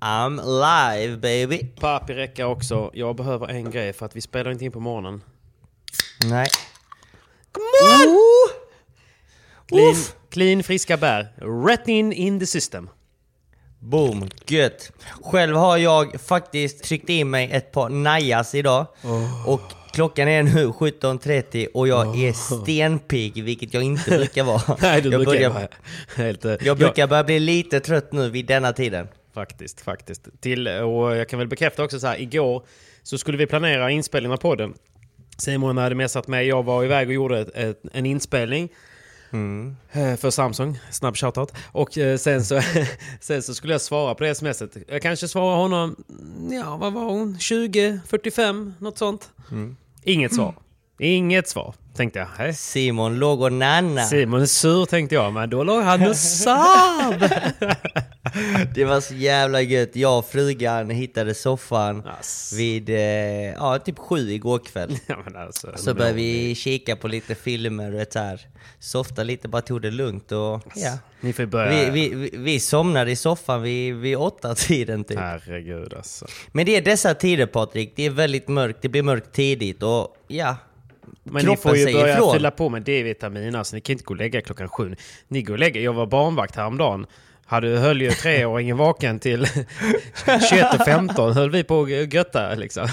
I'm live baby. Papi räcker också. Jag behöver en grej för att vi spelar inte in på morgonen. Nej. Clean, clean friska bär. Rätt in in the system. Boom, gött. Själv har jag faktiskt tryckt in mig ett par najas idag. Och klockan är nu 17.30 och jag är stenpigg, vilket jag inte brukar vara. Nej, du jag brukar börjar, vara helt... eh, jag brukar börja bli lite trött nu vid denna tiden. Faktiskt, faktiskt. Till, och jag kan väl bekräfta också så här, igår så skulle vi planera inspelning av podden. Simon hade messat mig, jag var iväg och gjorde ett, ett, en inspelning. Eh, För Samsung, snabb shoutout. Och eh, sen så, sen så skulle jag svara på det smset. Jag kanske svarar honom, ja vad var hon, 20, 45, något sånt. Inget svar. Inget svar, tänkte jag. Hej. Simon låg och nanna. Simon är sur tänkte jag, men då låg han och sov. Det var så jävla gött. Jag och frugan hittade soffan Ass. vid eh, ja, typ sju igår kväll. ja, alltså, Så började vi kika på lite filmer och ett här. Softa lite, bara tog det lugnt och ja. Ni får börja... Vi, vi, vi, vi somnade i soffan vid, vid åtta tiden typ. Herregud alltså. Men det är dessa tider Patrik, det är väldigt mörkt, det blir mörkt tidigt och ja. Men ni kroppen får ju börja ifrån. fylla på med D-vitamin. Alltså, ni kan inte gå och lägga klockan sju. Ni går och lägger... Jag var barnvakt häromdagen. Hade, höll ju treåringen vaken till 21.15. Höll vi på att götta liksom.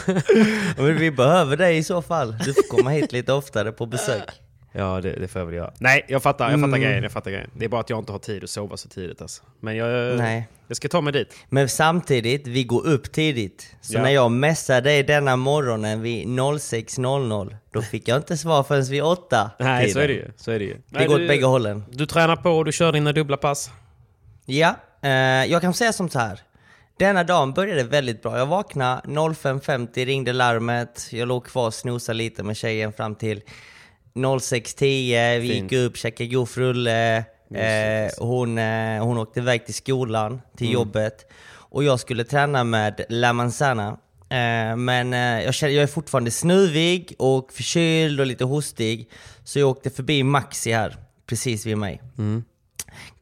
Men vi behöver dig i så fall. Du får komma hit lite oftare på besök. Ja, det, det får jag väl göra. Nej, jag fattar, jag fattar Mm. grejen. Jag fattar grejen. Det är bara att jag inte har tid att sova så tidigt alltså. Men jag, Nej. jag ska ta mig dit. Men samtidigt, vi går upp tidigt. Så Ja. när jag messade dig denna morgonen vid 06.00, då fick jag inte svar förrän vid 8 Nej, tiden. så är det ju. Så är det ju. Det Nej, går du, åt bägge hållen. Du tränar på och du kör dina dubbla pass. Ja, eh, jag kan säga som så här. Denna dagen började väldigt bra. Jag vaknade 05.50, ringde larmet. Jag låg kvar och snosade lite med tjejen fram till 06.10. Vi Fint. gick upp, käkade god frulle. Eh, hon, eh, hon åkte iväg till skolan, till Mm. jobbet. Och jag skulle träna med La Manzana. Eh, men eh, jag, känner, jag är fortfarande snuvig och förkyld och lite hostig. Så jag åkte förbi Maxi här, precis vid mig.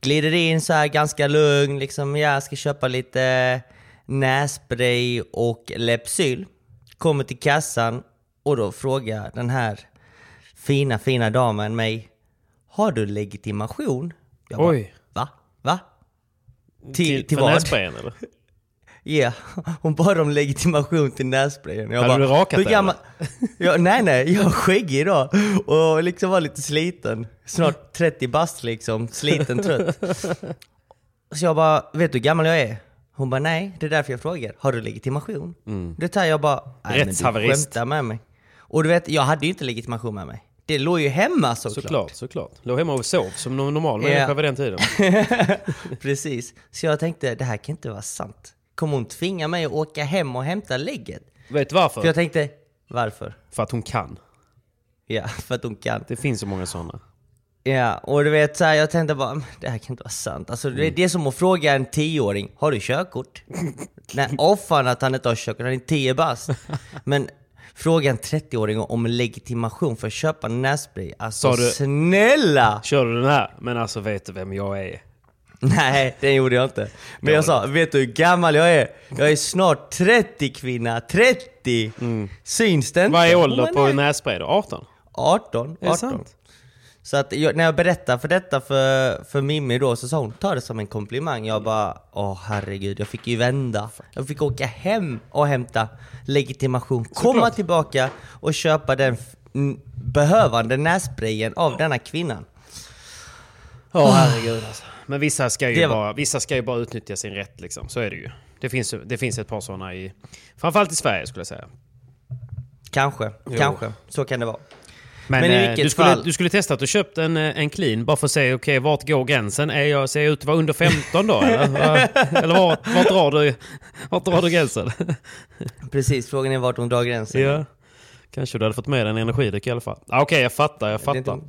Glider in så här ganska lugn, liksom jag ska köpa lite nässpray och Lepsyl. Kommer till kassan och då frågar den här fina, fina damen mig Har du legitimation? Jag bara, Oj. Va? Va? Till, till för vad? nässprayen eller? Ja, hon bad om legitimation till nässprayen. Jag Hade du rakat "Hur dig, gammal-" ja, Nej nej, jag är skäggig idag och liksom var lite sliten. Snart 30 bast liksom, sliten, trött. Så jag bara, vet du hur gammal jag är? Hon bara, nej, det är därför jag frågar. Har du legitimation? Det tar jag bara, nej men du skämtar med mig. Och du vet, jag hade ju inte legitimation med mig. Det låg ju hemma såklart. Såklart, såklart. Låg hemma och sov som någon normal människa vid den tiden. Precis. Så jag tänkte, det här kan inte vara sant. Kommer hon tvinga mig att åka hem och hämta lägget? Vet du varför? För jag tänkte, varför? För att hon kan. Ja, för att hon kan. Det finns så många sådana. Ja, och du vet så här, jag tänkte bara, "Men det här kan inte vara sant. Alltså det, det är som att fråga en tioåring, har du körkort? Nej, åh fan att han inte har körkort, han är tio bast. Men fråga en 30-åring om legitimation för att köpa nässpray. Alltså du- snälla! Kör du den här? Men alltså vet du vem jag är? Nej, det gjorde jag inte. Men jag sa, vet du hur gammal jag är? Jag är snart 30 kvinna, 30! Syns det inte? Vad är ålder på nässpray då? 18? 18. Är det 18. Så att jag, när jag berättade för detta för, för Mimmi då så sa hon ta det som en komplimang. Jag bara åh herregud, jag fick ju vända. Jag fick åka hem och hämta legitimation, komma tillbaka och köpa den behövande nässprayen av denna kvinnan. Ja, herregud alltså. Men vissa ska, ju var- bara, vissa ska ju bara utnyttja sin rätt liksom. Så är det ju. Det finns, det finns ett par sådana i... Framförallt i Sverige skulle jag säga. Kanske, kanske. Så kan det vara. Men, Men eh, vilket du, skulle, fall- du skulle testa att du köpt en, eh, en clean bara för att se okej vart går gränsen? Är jag, ser jag ut att vara under 15 då eller? Eller vart, vart, drar du, vart drar du gränsen? Precis, frågan är vart hon drar gränsen. ja. Kanske du hade fått med dig en energidryck i alla fall. Ah, okej, jag fattar, jag fattar.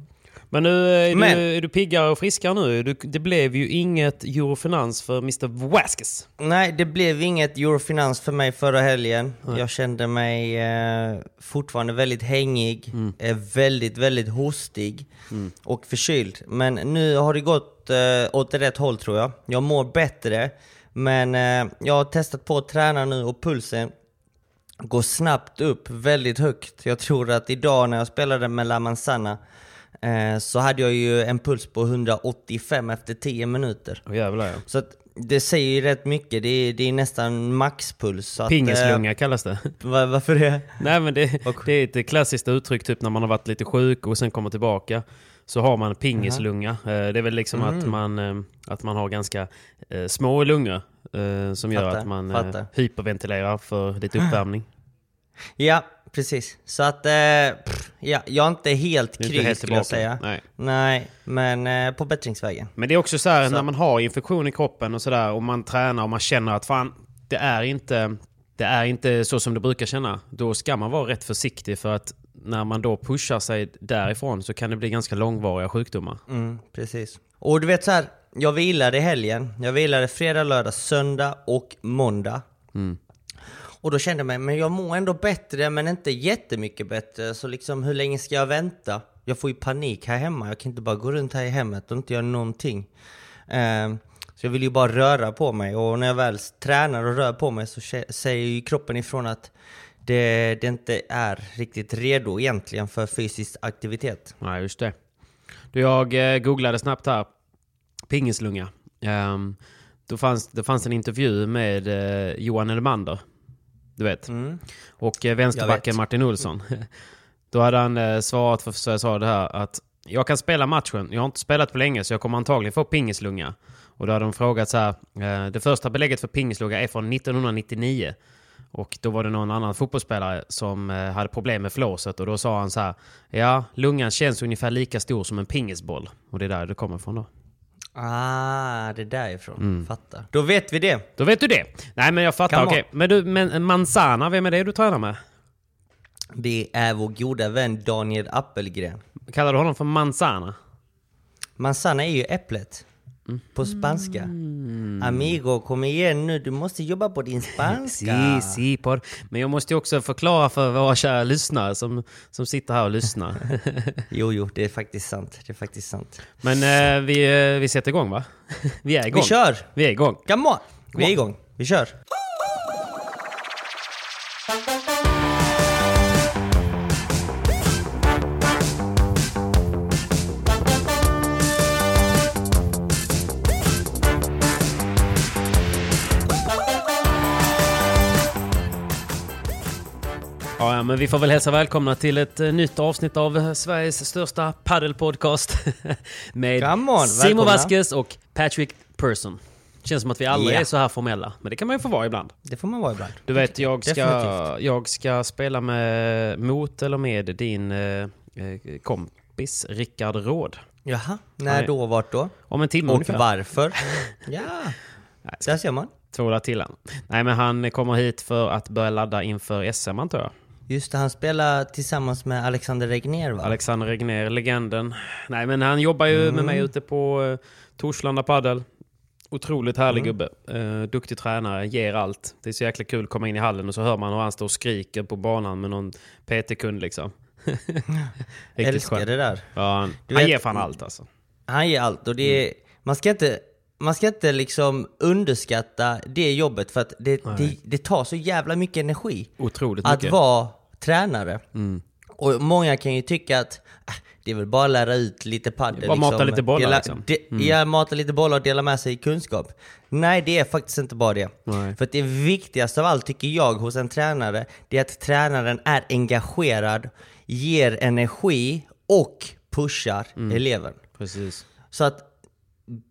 Men nu är, Men- Du, är du piggare och friskare nu? Du, det blev ju inget Eurofinans för Mr. Waskes. Nej, det blev inget Eurofinans för mig förra helgen. Jag kände mig eh, fortfarande väldigt hängig, eh, väldigt, väldigt hostig och förkyld. Men nu har det gått eh, åt rätt håll tror jag. Jag mår bättre, men eh, jag har testat på att träna nu och pulsen går snabbt upp väldigt högt. Jag tror att idag när jag spelade med La Manzana eh, så hade jag ju en puls på 185 efter 10 minuter. Åh jävlar ja. Så att det säger ju rätt mycket, det är, det är nästan maxpuls. Att, Pingislunga kallas det. Eh, va- varför det? Nej men det, det är ett klassiskt uttryck typ när man har varit lite sjuk och sen kommer tillbaka. Så har man pingislunga. Eh, Det är väl liksom att, Mm. man, eh, att man har ganska eh, små lungor. eh, Som gör Fattar, att man eh, fattar. hyperventilerar för lite uppvärmning. Ja, precis. Så att, eh, pff, ja, jag är inte helt kry skulle jag säga. Nej. Nej, men eh, på bättringsvägen. Men det är också så här Så- när man har infektion i kroppen och sådär och man tränar och man känner att fan, det är inte, det är inte så som det brukar känna. Då ska man vara rätt försiktig för att när man då pushar sig därifrån så kan det bli ganska långvariga sjukdomar. Mm, precis. Och du vet så här, jag vilade i helgen. Jag vilade fredag, lördag, söndag och måndag. Och då kände jag mig, men jag mår ändå bättre, men inte jättemycket bättre. Så liksom, hur länge ska jag vänta? Jag får ju panik här hemma. Jag kan inte bara gå runt här i hemmet och inte göra någonting. Eh, så jag vill ju bara röra på mig. Och när jag väl tränar och rör på mig så säger ju kroppen ifrån att det, det inte är riktigt redo egentligen för fysisk aktivitet. Nej, just det. Du, jag eh, googlade snabbt här. Pingislunga. Um, då fanns, det fanns en intervju med uh, Johan Elmander. Du vet. Och eh, vänsterbacken. Martin Olsson. Då hade han eh, svarat för, sa det här att jag kan spela matchen. Jag har inte spelat på länge så jag kommer antagligen få pingislunga. Och då hade de frågat så här. Eh, det första belägget för pingislunga är från 1999. Och då var det någon annan fotbollsspelare som eh, hade problem med flåset och då sa han så här. Ja, lungan känns ungefär lika stor som en pingisboll. Och det är där det kommer ifrån då. Ah, det är därifrån. Mm. Fattar. Då vet vi det. Då vet du det. Nej men jag fattar, okej. Men du, men Manzana, vem är det du tränar med? Det är vår goda vän Daniel Appelgren. Kallar du honom för Manzana? Manzana är ju äpplet. På spanska. Amigo, kom igen nu. Du måste jobba på din spanska. Si, si, por. Men jag måste också förklara för våra kära lyssnare som, som sitter här och lyssnar. Jo, jo, det är faktiskt sant. Det är faktiskt sant. Men eh, vi, eh, vi sätter igång va? Vi är igång. Vi kör! Vi är igång. Come on! Vi är igång. Vi kör. Ja, men vi får väl hälsa välkomna till ett eh, nytt avsnitt av Sveriges största paddelpodcast. Med on, Simon välkomna. Vasquez och Patrick Person. Känns som att vi alla Ja. är så här formella, men det kan man ju få vara ibland. Det får man vara ibland. Du vet, jag ska, Definitivt. jag ska spela med, mot eller med din eh, eh, kompis Rickard Råd. Jaha, Nej. när då, vart då? Om en timme Och ungefär. varför? ja, där ser man. Tvåla till han. Nej men han kommer hit för att börja ladda inför SM antar jag. Just det, han spelar tillsammans med Alexander Regner va? Alexander Regner, legenden. Nej men han jobbar ju med mig ute på uh, Torslanda Padel. Otroligt härlig gubbe. Uh, duktig tränare, ger allt. Det är så jäkla kul att komma in i hallen och så hör man hur han står och skriker på banan med någon PT-kund liksom. Älskar skönt. det där. Ja, han, Du han vet- ger fan allt alltså. Han ger allt och det är, man ska inte man ska inte liksom underskatta det jobbet för att det, det, det tar så jävla mycket energi Otroligt att mycket. vara tränare. Mm. Och många kan ju tycka att äh, det är väl bara att lära ut lite padel. Bara mata lite bollar, dela, liksom. de, Ja, mata lite bollar och dela med sig kunskap. Nej, det är faktiskt inte bara det. Nej. För att det viktigaste av allt tycker jag hos en tränare, det är att tränaren är engagerad, ger energi och pushar Mm. eleven. Precis. Så att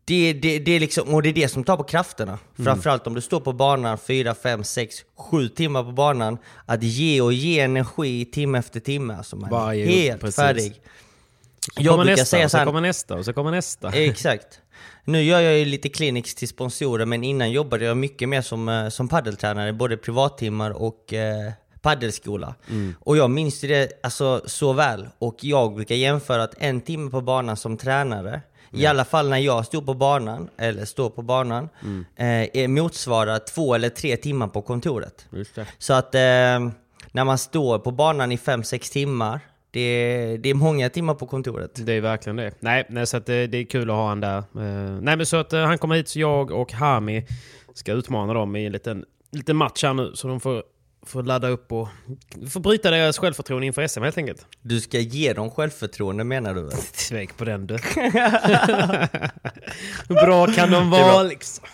det, det, det är liksom, och det är det som tar på krafterna. Mm. Framförallt om du står på banan 4, 5, 6, 7 timmar på banan. Att ge och ge energi timme efter timme. Alltså man är helt precis. färdig. Så Jag brukar nästa, säga så så här, kommer nästa och så kommer nästa. Exakt. Nu gör jag ju lite clinics till sponsorer, men innan jobbade jag mycket mer som, eh, som paddeltränare, både privattimmar och eh, paddelskola. Och jag minns det alltså, så väl. Och jag brukar jämföra att en timme på banan som tränare, i alla fall när jag stod på banan, eller står på banan, eh, är- motsvarar två eller tre timmar på kontoret. Så att eh, när man står på banan i fem sex timmar, det är, det är många timmar på kontoret. Det är verkligen det. Nej, nej så det, det är kul att ha han där. Eh, nej men så att eh, han kommer hit så jag och Hami ska utmana dem i en liten, liten match här nu. Så de får, får ladda upp och får bryta deras självförtroende inför SM helt enkelt. Du ska ge dem självförtroende menar du? Svek på den du. Hur bra kan de Det vara bra. liksom?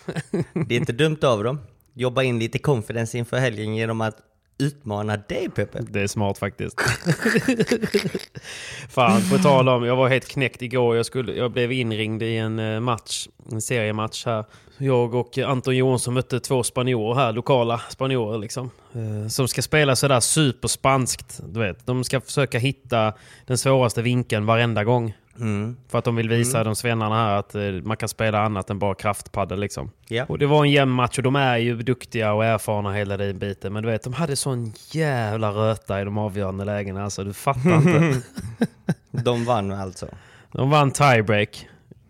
Det är inte dumt av dem. Jobba in lite confidence inför helgen genom att utmana dig Peppe. Det är smart faktiskt. Fan, på tal om, jag var helt knäckt igår. Jag, skulle, jag blev inringd i en eh, match, en seriematch här. Jag och Anton Johansson mötte två spanjorer här, lokala spanjorer liksom. Eh, Som ska spela sådär superspanskt, du vet. De ska försöka hitta den svåraste vinkeln varenda gång. Mm. För att de vill visa de svennarna här att eh, man kan spela annat än bara kraftpaddel liksom. Ja. Och det var en jämn match och de är ju duktiga och erfarna hela den biten. Men du vet, de hade sån jävla röta i de avgörande lägena. Alltså du fattar inte. De vann alltså. De vann tiebreak.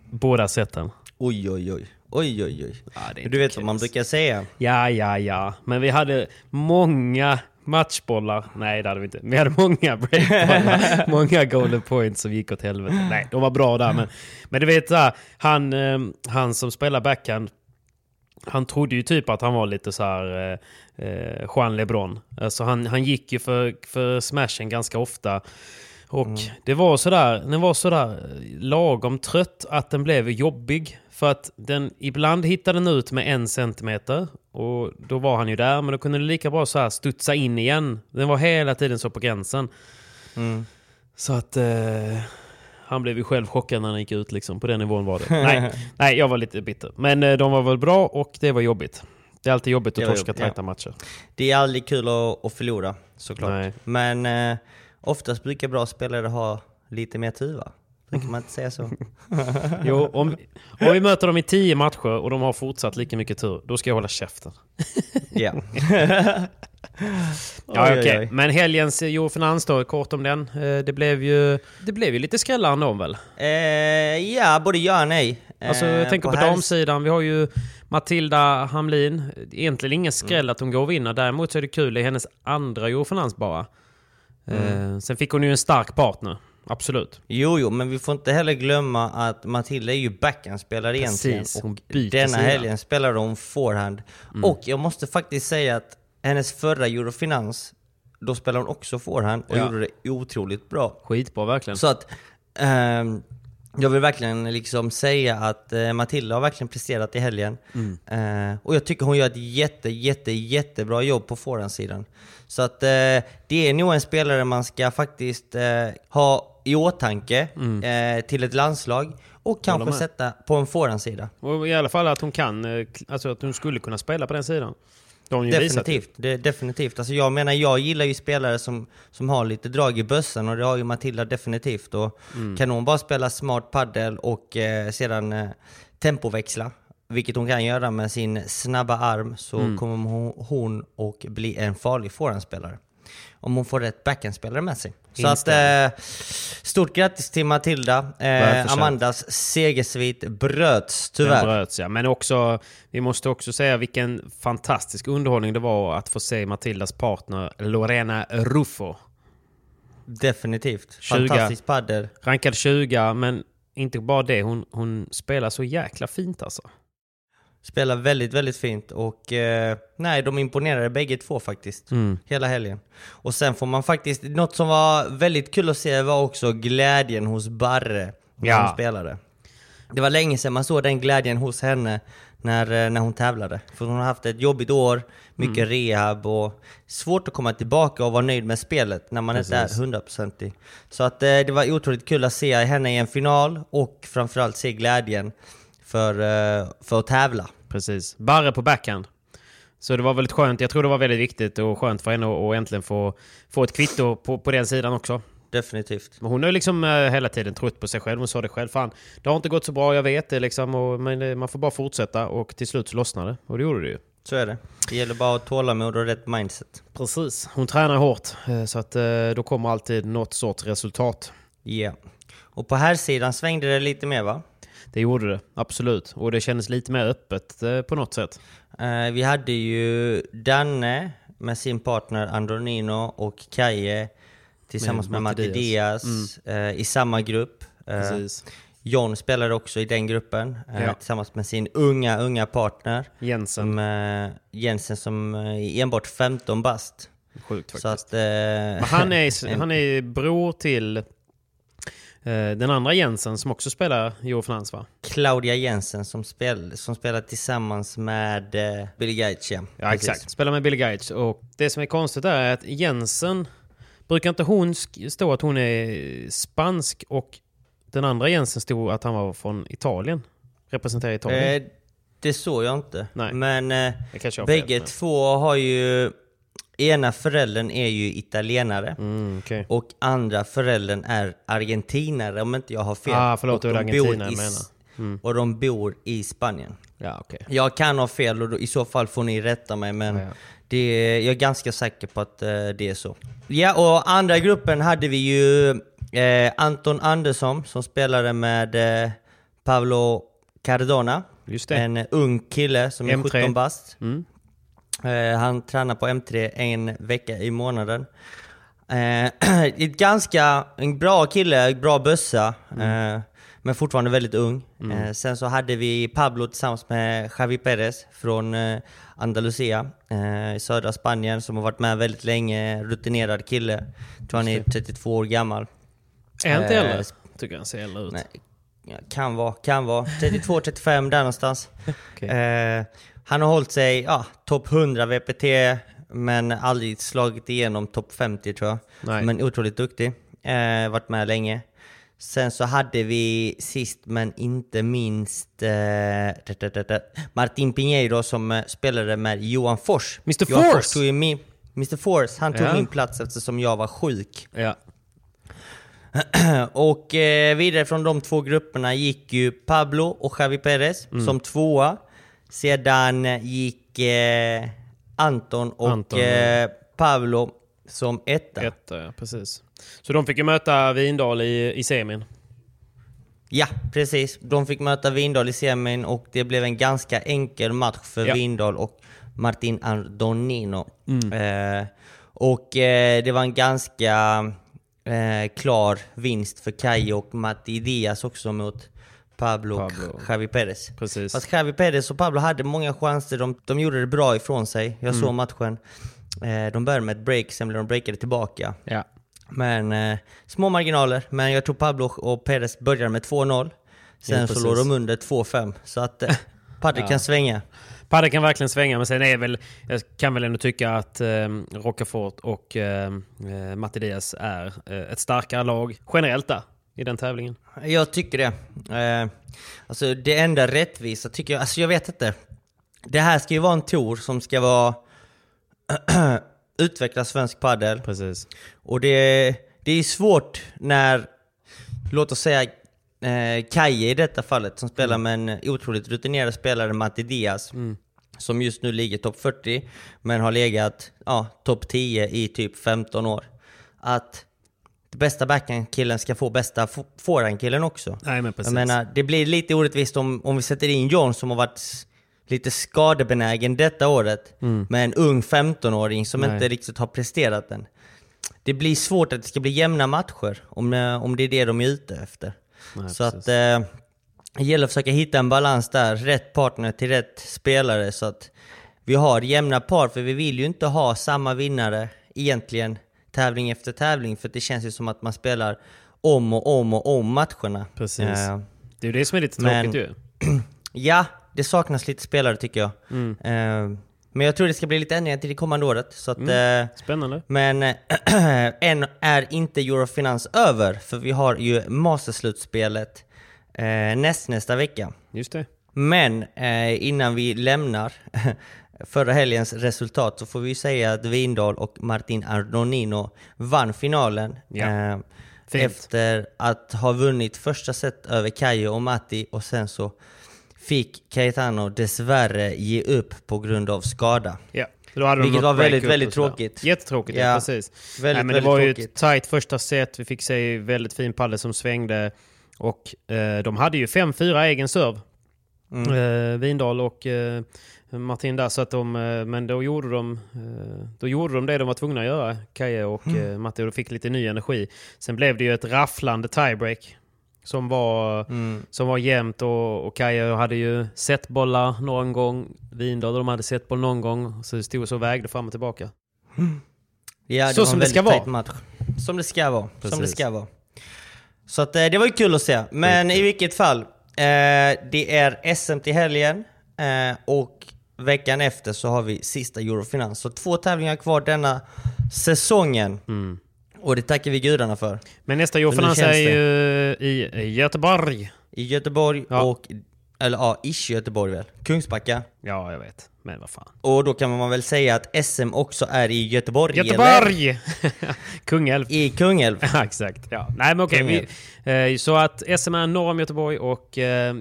Båda sätten. Oj oj oj. Oj oj oj. Ja, du vet okej, vad man brukar säga? Ja, ja, ja. Men vi hade många matchbollar. Nej, det hade vi inte. Vi hade många breakbollar. många golden points som gick åt helvete. Nej, de var bra där. Men, men du vet, han, eh, han som spelar backhand. Han trodde ju typ att han var lite så här eh, eh, Juan LeBron. Alltså han, han gick ju för, för smashen ganska ofta. Och det var sådär, den var sådär eh, lagom trött att den blev jobbig. För att den ibland hittade den ut med en centimeter. Och då var han ju där, men då kunde den lika bra så här studsa in igen. Den var hela tiden så på gränsen. Så att... Eh, han blev ju själv chockad när han gick ut liksom. På den nivån var det. nej, nej, jag var lite bitter. Men eh, de var väl bra och det var jobbigt. Det är alltid jobbigt att torska ja. tajta matcher. Det är aldrig kul att, att förlora såklart. Nej. Men eh, oftast brukar bra spelare ha lite mer tur va? Brukar man inte säga så? Jo, om, om vi möter dem i tio matcher och de har fortsatt lika mycket tur, då ska jag hålla käften. Ja. Ja, okej. oj. Men helgens Eurofinans då, kort om den. Eh, Det blev ju, det blev ju lite skrällar ändå väl? Eh, ja, både ja och nej. Alltså, jag Eh, tänker på, herrs- damsidan, vi har ju Matilda Hamlin. Egentligen ingen Mm. skräll att hon går och vinner. Däremot så är det kul, är hennes andra Eurofinans bara. Mm. Eh, sen fick hon ju en stark partner. Absolut. Jo, jo, men vi får inte heller glömma att Matilda är ju backhandspelare egentligen. Och denna sida. helgen spelade hon forehand. Och jag måste faktiskt säga att hennes förra Eurofinans, då spelade hon också forehand och Ja. gjorde det otroligt bra. Skitbra verkligen. Så att ehm, jag vill verkligen liksom säga att eh, Matilda har verkligen presterat i helgen. Eh, och jag tycker hon gör ett jätte, jätte, jättebra jobb på forehandsidan. Så att eh, det är nog en spelare man ska faktiskt eh, ha i åtanke eh, till ett landslag och kanske sätta på en forehandsida. Och I alla fall att hon kan, eh, alltså att hon skulle kunna spela på den sidan. De. Definitivt, det, definitivt. Alltså jag menar, jag gillar ju spelare som, som har lite drag i bössan och det har ju Matilda definitivt. Och Mm. Kan hon bara spela smart paddel och eh, sedan eh, tempoväxla, vilket hon kan göra med sin snabba arm, så Mm. kommer hon, hon och bli en farlig forehandspelare. Om hon får rätt backhandspelare med sig. Så att, eh, stort grattis till Matilda. Eh. Amandas segersvit bröts Den tyvärr. bröts ja. Men också, vi måste också säga vilken fantastisk underhållning det var att få se Matildas partner Lorena Ruffo. Definitivt. 20. Fantastisk padel. Rankad 20, men inte bara det. Hon, hon spelar så jäkla fint alltså. Spelar väldigt, väldigt fint och eh, nej, de imponerade bägge två faktiskt. Mm. Hela helgen. Och sen får man faktiskt, något som var väldigt kul att se var också glädjen hos Barre Ja. hon spelade. Det var länge sedan man såg den glädjen hos henne när, eh, när hon tävlade. För hon har haft ett jobbigt år, mycket Mm. rehab och svårt att komma tillbaka och vara nöjd med spelet när man inte är hundraprocentig. Så att eh, det var otroligt kul att se henne i en final och framförallt se glädjen för, eh, för att tävla. Precis. Barre på backhand. Så det var väldigt skönt. Jag tror det var väldigt viktigt och skönt för henne att äntligen få, få ett kvitto på, på den sidan också. Definitivt. Men hon har ju liksom eh, hela tiden trott på sig själv. Hon sa det själv. Fan, det har inte gått så bra, jag vet det liksom. Och, men eh, man får bara fortsätta och till slut så lossnade det. Och det gjorde det ju. Så är det. Det gäller bara att tålamod och rätt mindset. Precis. Hon tränar hårt. Så att då kommer alltid något sorts resultat. Ja. Och på här sidan svängde det lite mer va? Det gjorde det, absolut. Och det kändes lite mer öppet eh, på något sätt. Eh, vi hade ju Danne med sin partner Andronino och Kaje tillsammans Med med, Matti Diaz eh, i samma grupp. Precis. John spelade också i den gruppen Ja. tillsammans med sin unga, unga partner. Jensen. Som, eh, Jensen som är enbart 15 bast. Sjukt faktiskt. Så att, han är, han är bror till den andra Jensen som också spelar Eurofinansv va? Claudia Jensen som, spel, som spelar tillsammans med eh, Billy Gates, ja. Ja exakt. Spelar med Billy Gates. Och det som är konstigt är att Jensen, brukar inte hon stå att hon är spansk och den andra Jensen stod att han var från Italien? Representerar Italien? Eh, det såg jag inte. Nej. Men eh, bägge två har ju... Ena föräldern är ju italienare Mm, okej. och andra föräldern är argentinare om inte jag har fel. Ah, förlåt, och de bor i menar. Mm. Och de bor i Spanien. Ja, okej. Jag kan ha fel och då, i så fall får ni rätta mig men Ja, ja. Det, jag är ganska säker på att eh, det är så. Ja, och andra gruppen hade vi ju eh, Anton Andersson som spelade med eh, Pablo Cardona. En ung kille som är M3. 17 bast. Mm. Eh, han tränar på M3 en vecka i månaden. Eh, ganska, en bra kille, bra bössa. Mm. Eh, men fortfarande väldigt ung. Eh, sen så hade vi Pablo tillsammans med Javi Perez från eh, Andalusia eh, i södra Spanien som har varit med väldigt länge. Rutinerad kille. Jag tror han är 32 år gammal. Är han inte äldre? Tycker han ser äldre ut. Nej, kan vara, kan vara. 32-35 där någonstans. Okej. Han har hållit sig ja, topp 100 VPT, men aldrig slagit igenom topp 50 tror jag. Nej. Men otroligt duktig. Eh, varit med länge. Sen så hade vi sist men inte minst eh, Martin Pinheiro som eh, spelade med Johan Fors. Mr. Johan Force! Fors tog min, Mr Force, han tog Ja. min plats eftersom jag var sjuk. Ja. Och eh, vidare från de två grupperna gick ju Pablo och Javi Perez Mm. som tvåa. Sedan gick eh, Anton och Anton, eh, Pablo som etta. Ett, ja, precis. Så de fick ju möta Vindal i, i semin. Ja, precis. De fick möta Vindal i semin och det blev en ganska enkel match för Ja. Vindal och Martin Ardonino. Mm. Eh, och eh, det var en ganska eh, klar vinst för Kai och Matti Diaz också mot Pablo, Pablo. och Javi Perez. Precis. Fast Javi Perez och Pablo hade många chanser, de, de gjorde det bra ifrån sig. Jag Mm. såg matchen. Eh, de började med ett break, sen blev de breakade tillbaka. Ja. Men eh, små marginaler. Men jag tror Pablo och Perez började med 2-0. Sen Ja, så låg de under 2-5. Så att eh, Padre Ja. kan svänga. Padde kan verkligen svänga, men sen är väl... Jag kan väl ändå tycka att eh, Rocafort och eh, eh, Matti Diaz är eh, ett starkare lag generellt där, i den tävlingen. Jag tycker det. Eh, alltså det enda rättvisa tycker jag, alltså jag vet inte. Det här ska ju vara en tour som ska vara utveckla svensk padel. Precis. Och det, det är svårt när, låt oss säga eh, Kaje i detta fallet, som spelar med en otroligt rutinerad spelare, Matti Diaz, som just nu ligger topp 40, men har legat ja, topp 10 i typ 15 år. Att bästa backhandkillen ska få bästa fo- forehandkillen också. Nej men precis. Jag menar, det blir lite orättvist om, om vi sätter in John som har varit lite skadebenägen detta året med en ung 15-åring som Mm. Nej. inte riktigt har presterat den. Det blir svårt att det ska bli jämna matcher om, eh, om det är det de är ute efter. Nej, så precis. att eh, det gäller att försöka hitta en balans där, rätt partner till rätt spelare så att vi har jämna par, för vi vill ju inte ha samma vinnare egentligen tävling efter tävling, för det känns ju som att man spelar om och om och om matcherna. Precis. Eh, Det är ju det som är lite Men- tråkigt ju. Ja, det saknas lite spelare tycker jag. Mm. Eh, men jag tror det ska bli lite ändringar till det kommande året. Så att, Mm. eh, Spännande. men än är inte Eurofinans över, för vi har ju Masterslutspelet eh, näst, nästa vecka. Just det. Men eh, innan vi lämnar förra helgens resultat så får vi ju säga att Vindal och Martin Arnonino vann finalen. Ja. Eh, efter att ha vunnit första set över Kajo och Matti och sen så fick Cayetano dessvärre ge upp på grund av skada. Ja. Vilket var väldigt, väldigt tråkigt. Jättetråkigt, ja, Ja. precis. Väldigt, Nej, men det var ju tråkigt. ett tight första set. Vi fick se väldigt fin padel som svängde. Och eh, de hade ju 5-4 egen serv. Mm. Eh, Vindal och eh, Martin där. Så att de, eh, men då gjorde, de, eh, då gjorde de det de var tvungna att göra, Kaje och Mm. eh, Matti. Och fick lite ny energi. Sen blev det ju ett rafflande tiebreak. Som var, Mm. som var jämnt och, och Kaja hade ju setbollar någon gång. Vindal de hade setboll någon gång. Så det stod så och vägde fram och tillbaka. Ja, Så var som en det ska vara. Match. Som det ska vara. Som det Precis. ska vara. Så att, det var ju kul att se. Men i vilket fall. Eh, det är SM till helgen. Eh, och veckan efter så har vi sista Eurofinans. Så två tävlingar kvar denna säsongen. Mm. Och det tackar vi gudarna för. Men nästa känns är ju i Göteborg. I Göteborg Ja. och... Eller ja, ish Göteborg väl? Kungsbacka. Ja, jag vet. Men vad fan. Och då kan man väl säga att SM också är i Göteborg? Göteborg! Kungälv. I Kungälv. Ja, exakt. Ja. Nej, men okej. Vi- eh, så att SM är norr om Göteborg och eh,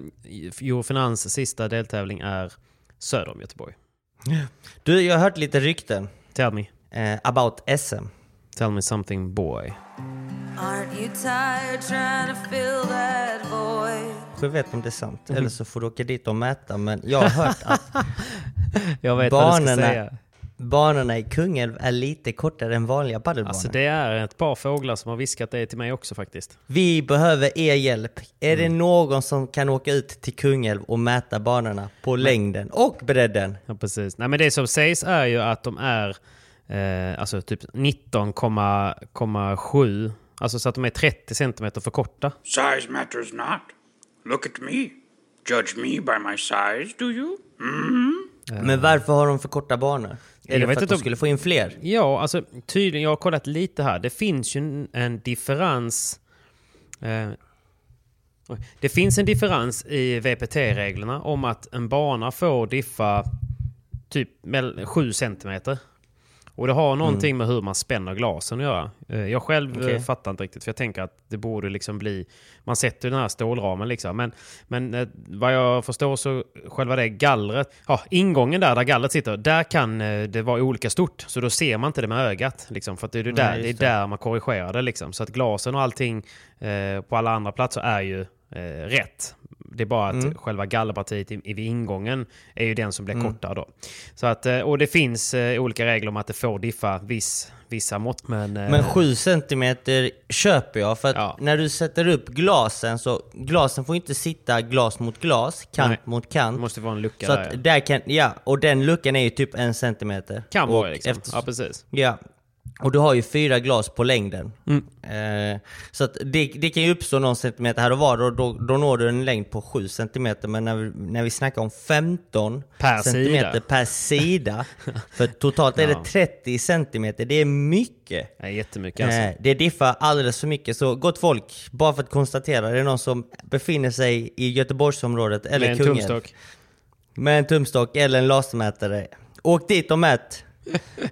Eurofinans sista deltävling är söder om Göteborg. Du, jag har hört lite rykten Tell me. eh, about SM. Tell me something boy. Aren't you tired trying to fill that void? Jag vet om det är sant, Mhm. eller så får du åka dit och mäta. Men jag har hört att Jag vet vad du ska säga. Banorna i Kungälv är lite kortare än vanliga padelbanor. Alltså det är ett par fåglar som har viskat det till mig också faktiskt. Vi behöver er hjälp. Är Mm. det någon som kan åka ut till Kungälv och mäta banorna på längden och bredden? Ja, precis. Nej, men det som sägs är ju att de är eh, alltså typ 19,7. Alltså så att de är 30 centimeter för korta. Size matters not. Look at me. Judge me by my size, do you? Men varför har de för korta banor? Är Jag det för att de skulle få in fler? Ja, alltså tydligen. Jag har kollat lite här. Det finns ju en, en differens. Eh, det finns en differens i VPT-reglerna om att en bana får diffa typ 7 centimeter. Och det har någonting med hur man spänner glasen att göra. Eh, Jag själv eh, fattar inte riktigt, för jag tänker att det borde liksom bli... Man sätter den här stålramen liksom. Men, men eh, vad jag förstår så själva det gallret, ja ingången där, där gallret sitter, där kan det vara olika stort. Så då ser man inte det med ögat. Liksom, för att det är, det där, Nej, det är det. där man korrigerar det. Liksom. Så att glasen och allting eh, på alla andra platser är ju eh, rätt. Det är bara att Mm. själva gallerpartiet i, i ingången är ju den som blir Mm. kortare då. Så att, eh, och det finns eh, olika regler om att det får diffa viss, vissa mått. Men, eh, Men 7 centimeter köper jag, för att Ja. när du sätter upp glasen så glasen får inte sitta glas mot glas, kant Nej. mot det kant. måste vara en lucka Så där. att ja. där kan, ja, och den luckan är ju typ en centimeter. Kan vara liksom. efter- Ja, precis. Ja. Och du har ju fyra glas på längden. Mm. Eh, så det, det kan ju uppstå någon centimeter här och var och då, då når du en längd på 7 centimeter. Men när vi, när vi snackar om 15 Per centimeter sida. per sida, för totalt är det 30 centimeter, det är mycket. Ja, jättemycket alltså. Eh, det diffar alldeles för mycket. Så gott folk, bara för att konstatera, det är någon som befinner sig i Göteborgsområdet eller Med en Kungälv tumstock. med en tumstock eller en lasermätare. Åk dit och mät.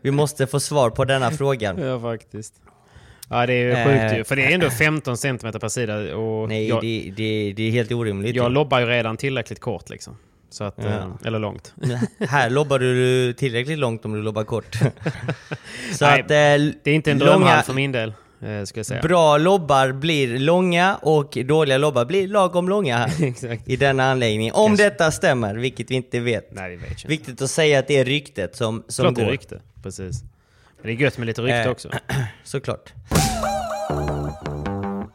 Vi måste få svar på denna frågan. Ja, faktiskt. Ja, det är ju Eh. sjukt ju. För det är ändå 15 cm per sida. Och Nej, jag, det, det, det är helt orimligt. jag lobbar ju redan tillräckligt kort liksom. Så att, Ja. eh, Eller långt. Här lobbar du tillräckligt långt om du lobbar kort. Så Nej, att, eh, Det är inte en långa- drömhall för min del, eh, ska jag säga. Bra lobbar blir långa och dåliga lobbar blir lagom långa i denna anläggning. Om Kanske. detta stämmer, vilket vi inte vet. Nej, det vet inte. Viktigt att säga att det är ryktet som, som Klart det går. är rykte. Precis. Men det är gött med lite rykte Eh. också. Såklart.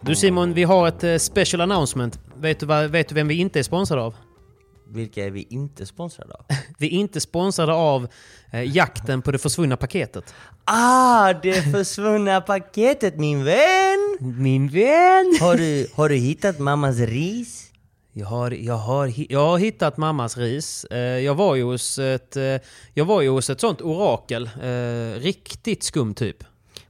Du Simon, vi har ett eh, special announcement. Vet du, vad, vet du vem vi inte är sponsrade av? Vilka är vi inte sponsrade av? Vi är inte sponsrade av eh, jakten på det försvunna paketet. Ah, det försvunna paketet min vän! Min vän! Har du, har du hittat mammas ris? Jag har, jag, har, jag har hittat mammas ris. Eh, jag, var ju hos ett, eh, jag var ju hos ett sånt orakel. Eh, riktigt skum typ.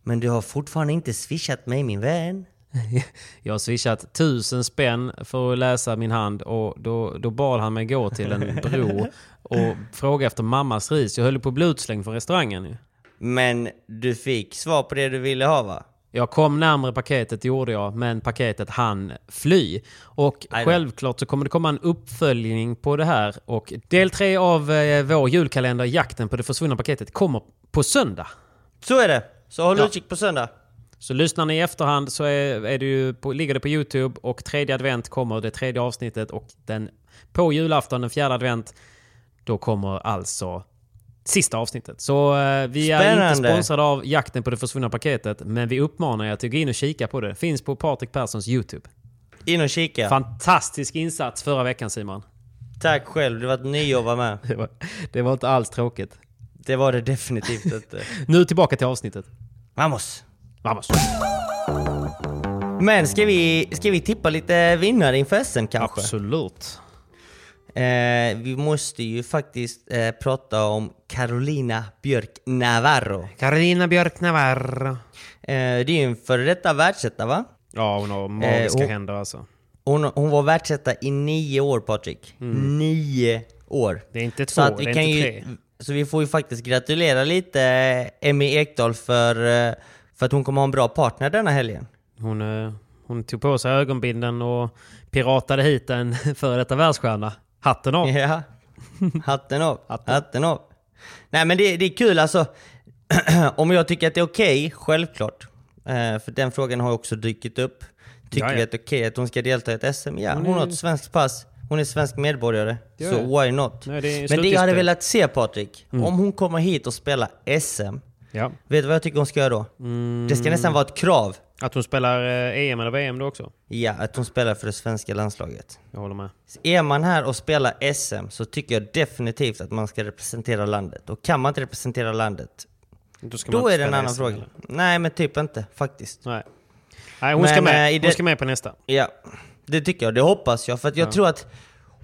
Men du har fortfarande inte swishat mig min vän. Jag har swishat tusen spänn för att läsa min hand och då, då bad han mig gå till en bro och fråga efter mammas ris. Jag höll på att bli utslängd från restaurangen ju. Men du fick svar på det du ville ha va? Jag kom närmare paketet, gjorde jag, men paketet hann fly. Och självklart så kommer det komma en uppföljning på det här. Och del tre av eh, vår julkalender, Jakten på det försvunna paketet, kommer på söndag. Så är det. Så håll Ja. utkik på söndag. Så lyssnar ni i efterhand så är, är det ju på, ligger det på Youtube och tredje advent kommer det tredje avsnittet och den på julafton, den fjärde advent, då kommer alltså sista avsnittet. Så eh, vi är inte sponsrade av Jakten på det försvunna paketet, men vi uppmanar er att gå in och kika på det. Finns på Patrik Perssons Youtube. In och kika. Fantastisk insats förra veckan Simon. Tack själv, det var ett nöje att vara med. Det var, det var inte alls tråkigt. Det var det definitivt inte. Nu tillbaka till avsnittet. Vamos! Vamos! Men ska vi, ska vi tippa lite vinnare inför SM kanske? Absolut. Eh, vi måste ju faktiskt eh, prata om Carolina Björk Navarro. Carolina Björk Navarro. Eh, det är ju en före detta världsetta va? Ja, hon har magiska hon- händer alltså. Hon, hon var världsetta i nio år Patrik. Nio år. Det är inte två, Så vi det är kan inte ju, tre. Så vi får ju faktiskt gratulera lite eh, Emmy Ekdahl för, eh, för att hon kommer ha en bra partner denna helgen. Hon, eh, hon tog på sig ögonbinden och piratade hit en före detta världsstjärna. Hatten av! Ja. Hatten av. Hatten. Hatten av. Nej men det, det är kul alltså. Om jag tycker att det är okej, självklart. Eh, för den frågan har också dykt upp. Tycker Ja, ja. vi att det är okej att hon ska delta i ett SM? Ja, Hon hon, är- har ett svenskt pass. Hon är svensk medborgare. Ja, så why not? Nej, det men det jag hade velat se Patrik, om hon kommer hit och spelar SM, Ja. vet du vad jag tycker hon ska göra då? Det ska nästan vara ett krav. Att hon spelar eh, EM eller VM då också. Ja, att hon spelar för det svenska landslaget. Jag håller med. Är man här och spelar SM så tycker jag definitivt att man ska representera landet. Och kan man inte representera landet, Då, då är det en annan SM, fråga. eller? Nej, men typ inte faktiskt. Nej. Nej, hon Men, ska eh, med. i Hon det- ska med på nästa. Ja, det tycker jag. Det hoppas jag. För att jag tror att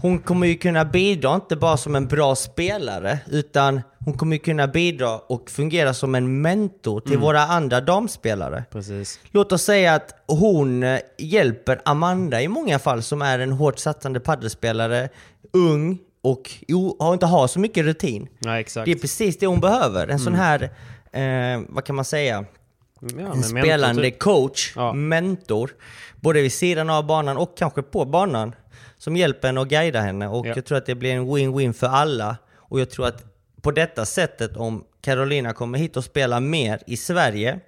hon kommer ju kunna bidra, inte bara som en bra spelare, utan hon kommer ju kunna bidra och fungera som en mentor till våra andra damspelare. Precis. Låt oss säga att hon eh, hjälper Amanda i många fall som är en hårt satsande paddelspelare, ung och har inte har så mycket rutin. Nej, exakt. Det är precis det hon behöver. En sån här, eh, vad kan man säga, Ja, en men mentor, spelande typ. coach, Ja. mentor, både vid sidan av banan och kanske på banan, som hjälper henne och guidar henne. Och Ja. jag tror att det blir en win-win för alla. Och jag tror att på detta sättet, om Carolina kommer hit och spelar mer i Sverige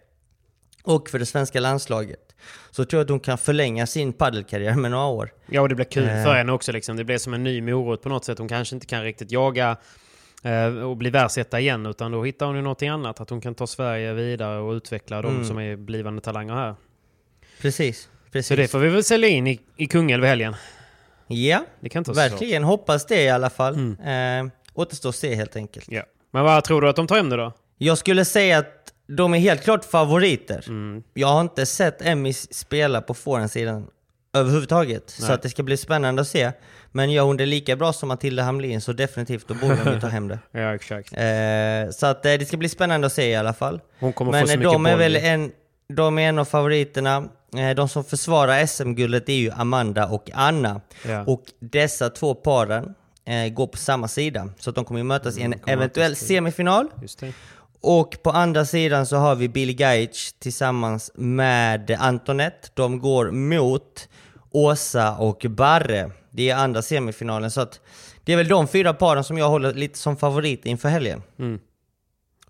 och för det svenska landslaget, så tror jag att hon kan förlänga sin paddelkarriär med några år. Ja, och det blir kul Eh. för henne också. Liksom. Det blir som en ny morot på något sätt. Hon kanske inte kan riktigt jaga eh, och bli världsetta igen, utan då hittar hon ju någonting annat. Att hon kan ta Sverige vidare och utveckla de Mm. som är blivande talanger här. Precis. Precis. Så det får vi väl sälja in i, i Kungälv helgen. Ja, Det kan vara så svårt. verkligen. Hoppas det i alla fall. Mm. Eh, återstår att se helt enkelt. Ja. Men vad tror du att de tar hem det då? Jag skulle säga att de är helt klart favoriter. Mm. Jag har inte sett Emmy spela på forehandsidan överhuvudtaget. Så Nej. att det ska bli spännande att se. Men gör hon det lika bra som Matilda Hamlin så definitivt, då borde de ju ta hem det. Ja, exakt. Eh, så att eh, det ska bli spännande att se i alla fall. Hon kommer Men få så eh, mycket de är boll. väl en, de är en av favoriterna. Eh, de som försvarar SM-guldet är ju Amanda och Anna. Ja. Och dessa två paren eh, går på samma sida. Så att de kommer ju mötas i en kommer eventuell mötas semifinal. Och på andra sidan så har vi Billy Gaich tillsammans med Antoinette. De går mot Åsa och Barre. Det är andra semifinalen, så att det är väl de fyra paren som jag håller lite som favorit inför helgen.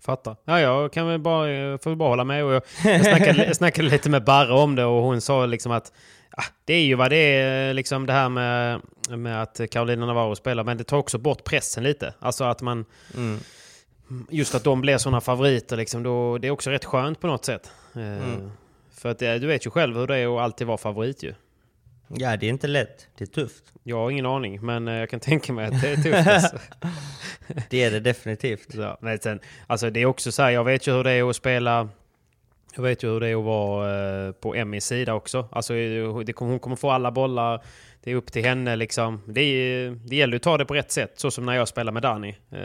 Fattar. Ja, jag kan väl bara, jag får väl bara hålla med. Och jag, jag, snackade, jag snackade lite med Barre om det och hon sa liksom att ah, det är ju vad det är, liksom det här med, med att Carolina Navarro spelar. Men det tar också bort pressen lite. Alltså att man... Just att de blir sådana favoriter, liksom, då, det är också rätt skönt på något sätt. Eh, För att eh, du vet ju själv hur det är att alltid vara favorit ju. Ja, det är inte lätt. Det är tufft. Jag har ingen aning, men eh, jag kan tänka mig att det är tufft. Alltså. Det är det definitivt. Ja, men sen, alltså det är också så här, jag vet ju hur det är att spela jag vet ju hur det är att vara eh, på Emmys sida också. Alltså, det, hon kommer få alla bollar. Det är upp till henne liksom. Det, är, det gäller att ta det på rätt sätt. Så som när jag spelar med Danny. Eh,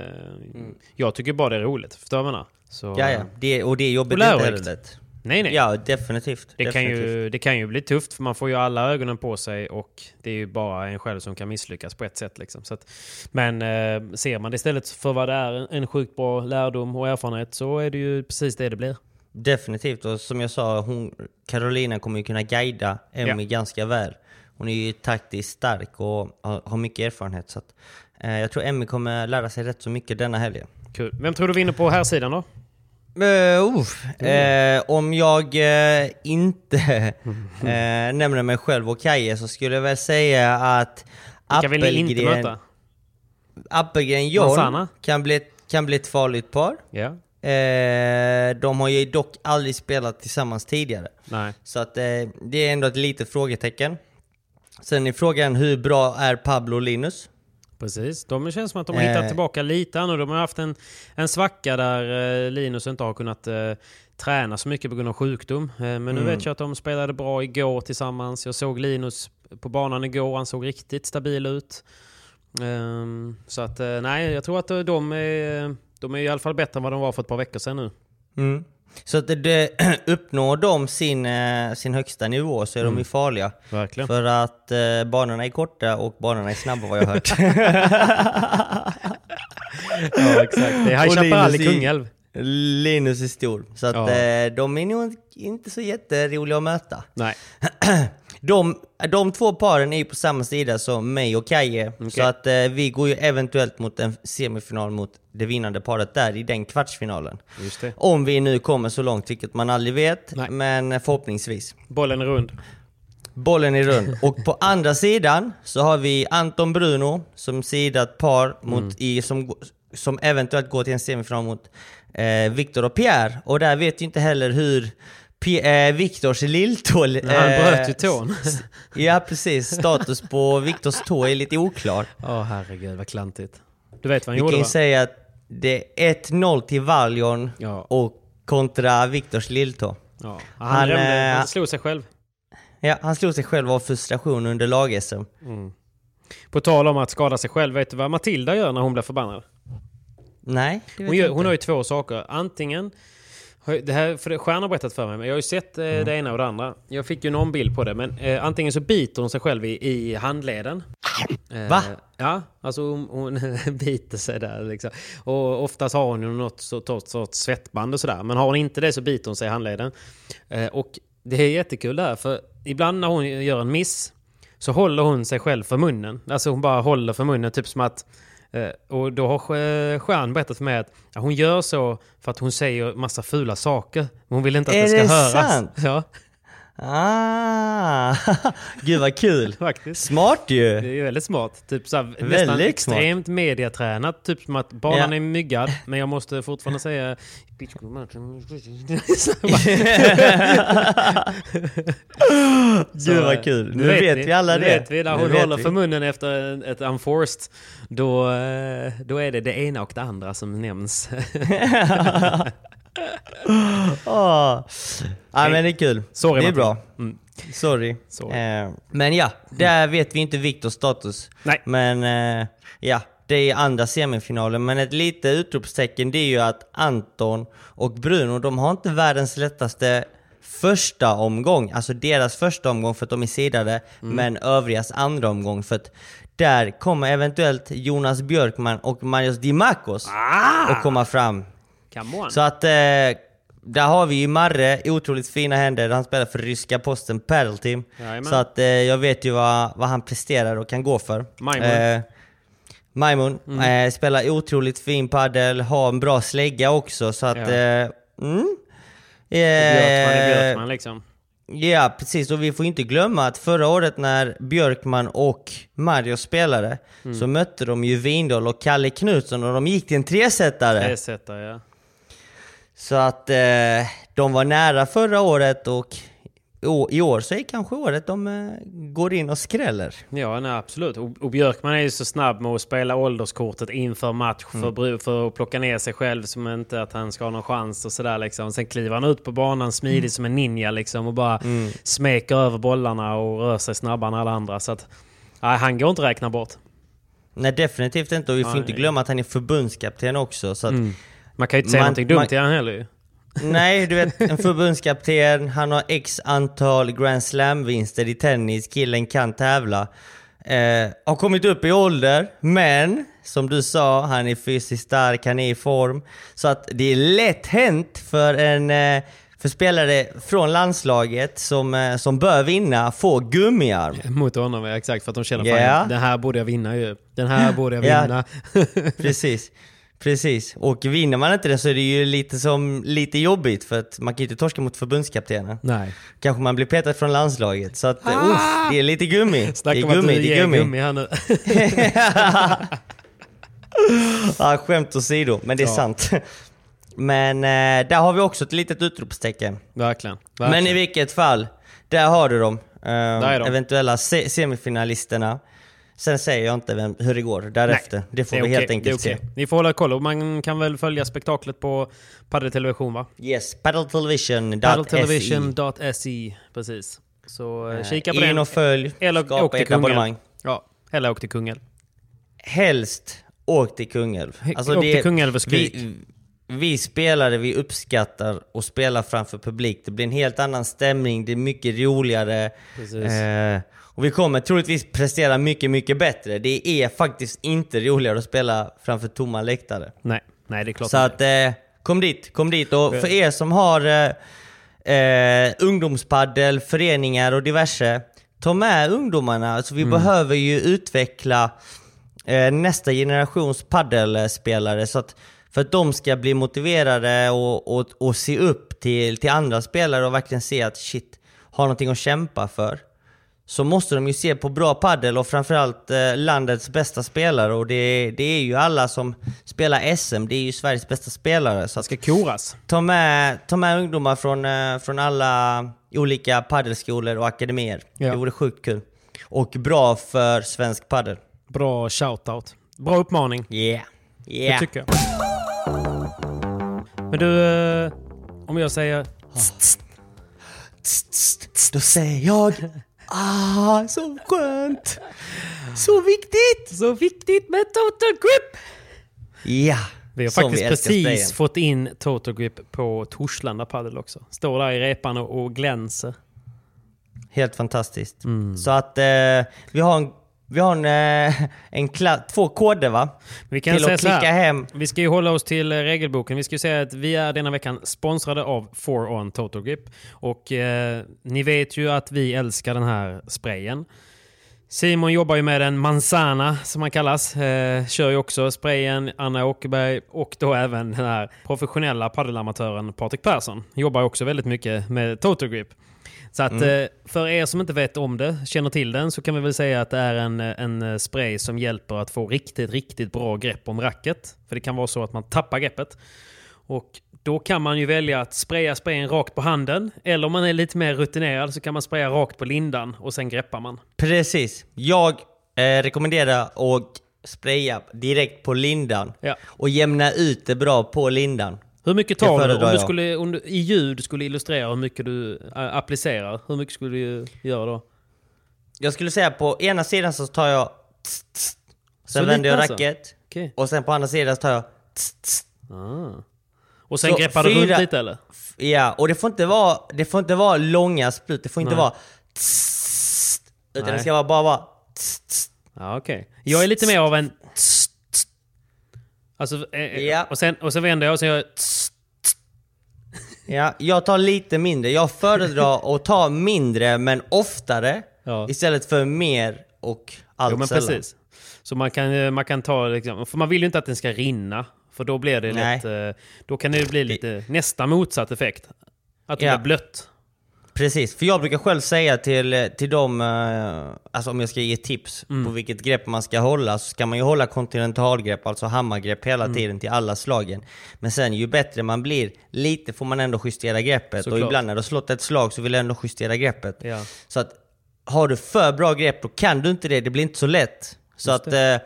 Jag tycker bara det är roligt. Förstår du vad jag menar? Så, Ja, ja. Det, och det är jobbigt Och inte heller lätt. Nej, nej. Ja, definitivt. Det kan, definitivt. ju, det kan ju bli tufft för man får ju alla ögonen på sig och det är ju bara en själv som kan misslyckas på ett sätt. Liksom. Så att, men eh, ser man det istället för vad det är, en sjukt bra lärdom och erfarenhet, så är det ju precis det det blir. Definitivt, och som jag sa, hon, Carolina kommer ju kunna guida Emmy Ja. ganska väl. Hon är ju taktiskt stark och har, har mycket erfarenhet. Så att, eh, jag tror Emmy kommer lära sig rätt så mycket denna helgen. Kul. Vem tror du vinner på här sidan då? Uh. Eh, om jag eh, inte nämner mig själv och Kaje så skulle jag väl säga att Appelgren? Appelgren John kan bli, kan bli ett farligt par. Ja. Eh, de har ju dock aldrig spelat tillsammans tidigare. Nej. Så att eh, det är ändå ett litet frågetecken. Sen är frågan hur bra är Pablo och Linus? Precis. De känns som att de har Eh. hittat tillbaka lite nu. De har haft en, en svacka där eh, Linus inte har kunnat eh, träna så mycket på grund av sjukdom. Eh, men nu Mm. vet jag att de spelade bra igår tillsammans. Jag såg Linus på banan igår. Han såg riktigt stabil ut. Ehm, så att eh, nej, jag tror att eh, de är, de är i alla fall bättre än vad de var för ett par veckor sedan nu. Mm. Så att det, uppnår de sin, eh, sin högsta nivå så är de ju farliga. Mm. Verkligen. För att eh, banorna är korta och banorna är snabba vad jag har hört. Ja, exakt. Det är High Chaparral i- Kungälv. Linus är stor. Så att Ja. eh, de är nog inte så jätteroliga att möta. Nej. De, de två paren är ju på samma sida som mig och Kaje. Så att eh, vi går ju eventuellt mot en semifinal mot det vinnande paret där i den kvartsfinalen. Om vi nu kommer så långt, vilket man aldrig vet. Nej. Men förhoppningsvis. Bollen är rund. Bollen är rund. Och på andra sidan så har vi Anton Bruno som sidat par mot, i, som, som eventuellt går till en semifinal mot eh, Viktor och Pierre. Och där vet vi inte heller hur eh, Viktors lilltå... Men han bröt ju tån. ja precis, status på Viktors tå är lite oklar. Åh herregud vad klantigt. Du vet vad han Vi gjorde kan ju säga att det är 1-0 till Valjon Ja. och kontra Viktors lilltå. Ja. Han, Han, rände, eh, han slog sig själv. Ja, han slog sig själv av frustration under lag-SM. På tal om att skada sig själv, vet du vad Matilda gör när hon blir förbannad? Nej, det vet Hon, jag gör, inte. hon har ju två saker. Antingen... Det här, för det- Stjärn har berättat för mig, men jag har ju sett eh, Mm. det ena och det andra. Jag fick ju någon bild på det, men eh, antingen så biter hon sig själv i, i handleden. Eh, Va? Ja, alltså hon, hon biter sig där liksom. Och oftast har hon ju något sorts, sorts svettband och sådär. Men har hon inte det så biter hon sig i handleden. Eh, och det är jättekul där, för ibland när hon gör en miss så håller hon sig själv för munnen. Alltså hon bara håller för munnen, typ som att... Eh, och då har Stjärn berättat för mig att hon gör så för att hon säger massa fula saker. Men Hon vill inte att Är det ska det höras. sant? Ja, Ah, gud vad kul! faktiskt. Smart Det ju! är ju väldigt smart. Typ så här, nästan extremt mediatränat. Typ som att banan Ja. är myggad, men jag måste fortfarande säga... Gud vad kul! Nu Nu vet, ni- vi alla det. vet vi när hon håller vi. för munnen efter ett unforced. Då, eh, då är det det ena och det andra som nämns. Åh. Ja men det är kul. Sorry, det är bra. Mm. Sorry. Sorry. Eh, men ja, där vet vi inte Viktors status. Nej. Men eh, ja, det är andra semifinalen. Men ett litet utropstecken det är ju att Anton och Bruno, de har inte världens lättaste första omgång. Alltså deras första omgång för att de är sidade, men övrigas andra omgång för att där kommer eventuellt Jonas Björkman och Marius Dimakos att komma fram. Så att eh, där har vi ju Marre otroligt fina händer. Han spelar för ryska posten Padel Team. Jajamän. Så att eh, jag vet ju vad, vad han presterar och kan gå för. Majmun. Mm. Eh, Majmun eh, spelar otroligt fin padel, har en bra slägga också så att... Ja. Eh, mm. Björkman är Eh, Björkman liksom. Ja, precis. Och vi får inte glömma att förra året när Björkman och Mario spelade Mm. så mötte de ju Windahl och Kalle Knutsson och de gick till en tresetare. Tresetare, ja. Så att eh, de var nära förra året och i år så är kanske året de eh, går in och skräller. Ja, nej, absolut. Och, Björkman är ju så snabb med att spela ålderskortet inför match Mm. för, att plocka ner sig själv som inte att han ska ha någon chans och sådär liksom. Sen kliver han ut på banan smidigt Mm. som en ninja liksom och bara smeker över bollarna och rör sig snabbare än alla andra. Så att, nej, han går inte att räkna bort. Nej definitivt inte och vi får Nej. inte glömma att han är förbundskapten också. Så att, Man kan ju inte säga Man- någonting dumt man- till han heller ju. Nej, du vet en förbundskapten, han har x antal Grand Slam-vinster i tennis, killen kan tävla. Eh, har kommit upp i ålder, men som du sa, han är fysiskt stark, han är i form. Så att det är lätt hänt för en eh, för spelare från landslaget som, eh, som bör vinna, få gummiarm. Mot honom, exakt. För att de känner fan, den här borde jag vinna ju. Den här borde jag Ja. vinna. Precis. Precis. Och vinner man inte det så är det ju lite, som, lite jobbigt för att man kan ju inte torska mot förbundskaptenen. Nej. Kanske man blir petad från landslaget. Så att, ah! uff, det är lite gummi. Det Snacka är om att gummi, det är gummi. gummi här nu. ja, skämt åsido, men det är Ja. sant. Men eh, där har vi också ett litet utropstecken. Verkligen. Men i Verkligen. vilket fall, där har du dem. Eh, är de. Eventuella se- semifinalisterna. Sen säger jag inte vem, hur det går därefter. Nej, det får är vi helt enkelt det är se. Ni får hålla koll och man kan väl följa spektaklet på Padel Television va? Yes, paddletelevision.se Padeltelevision.se Precis. Så eh, kika på In den. och följ, Eller skapa ett abonnemang. Ja, eller åk till Kungälv. Helst åk till Kungälv. Alltså, Åk till Kungälv och skrik. vi, vi spelare, vi uppskattar att spela framför publik. Det blir en helt annan stämning, det är mycket roligare. Precis. Eh, och vi kommer troligtvis prestera mycket, mycket bättre. Det är faktiskt inte roligare att spela framför tomma läktare. Nej, nej det är klart. Så att, eh, kom dit, kom dit. Och för er som har eh, eh, ungdomspaddel, föreningar och diverse, ta med ungdomarna. Alltså, vi behöver ju utveckla eh, nästa generations paddelspelare så att, för att de ska bli motiverade och, och, och se upp till, till andra spelare och verkligen se att shit, har någonting att kämpa för. Så måste de ju se på bra paddel och framförallt eh, landets bästa spelare och det, det är ju alla som spelar SM, det är ju Sveriges bästa spelare. Så ska koras. ta med, ta med ungdomar från, eh, från alla olika paddelskolor och akademier. Ja. Det vore sjukt kul. Och bra för svensk paddel. Bra shoutout. Bra uppmaning. Yeah. Det Yeah. tycker jag. Men du, eh, om jag säger... Då säger jag Ah, så skönt! Så viktigt! Så viktigt med total grip! Ja, Vi har faktiskt älskar precis fått in Total Grip på Torslanda Padel också. Står där i repan och, och glänser. Helt fantastiskt. Mm. Så att eh, vi har en, vi har en, eh, en två koder va? Vi kan till säga att så här. klicka hem. Vi ska ju hålla oss till eh, regelboken. Vi ska ju säga att vi är denna veckan sponsrade av 4On Total Grip. Och eh, ni vet ju att vi älskar den här sprayen. Simon jobbar ju med den Manzana som han kallas. Eh, kör ju också sprayen, Anna Åkerberg och då även den här professionella paddelamatören Patrik Persson. Jobbar också väldigt mycket med Total Grip. Så att Mm. eh, för er som inte vet om det, känner till den, så kan vi väl säga att det är en, en eh, spray som hjälper att få riktigt, riktigt bra grepp om racket. För det kan vara så att man tappar greppet. Och då kan man ju välja att spraya sprayen rakt på handen. Eller om man är lite mer rutinerad så kan man spraya rakt på lindan och sen greppar man. Precis. Jag eh, rekommenderar att spraya direkt på lindan. Ja. Och jämna ut det bra på lindan. Hur mycket tar du? Om du, skulle, om du i ljud skulle illustrera hur mycket du äh, applicerar, hur mycket skulle du göra då? Jag skulle säga på ena sidan så tar jag tss, tss. Sen Så vänder jag alltså? racket. Okej. Och sen på andra sidan så tar jag tss, tss. Ah. Och sen Så greppar du fyra- runt lite eller? Ja, och det får inte vara, det får inte vara långa sprut. Det får inte Nej. vara tss, Utan Nej. det ska vara bara vara tss, tss. Ja, okej. Jag är lite mer av en... tss. Alltså, eh, eh, Ja. och, sen, och sen vänder jag och sen gör jag... tss, Ja, jag tar lite mindre. Jag föredrar att ta mindre men oftare Ja. istället för mer och allt Jo men sällan. precis. Så man kan, eh, man kan ta, liksom, för man vill ju inte att den ska rinna. För då blir det Nej. lätt, då kan det bli lite nästa motsatt effekt. Att det Ja. blir blött. Precis, för jag brukar själv säga till, till dem, eh, alltså om jag ska ge tips Mm. på vilket grepp man ska hålla, så ska man ju hålla kontinentalgrepp, alltså hammargrepp hela Mm. tiden till alla slagen. Men sen ju bättre man blir, lite får man ändå justera greppet. Såklart. Och ibland när du har slått ett slag så vill jag ändå justera greppet. Ja. Så att har du för bra grepp, då kan du inte det, det blir inte så lätt. Så att eh,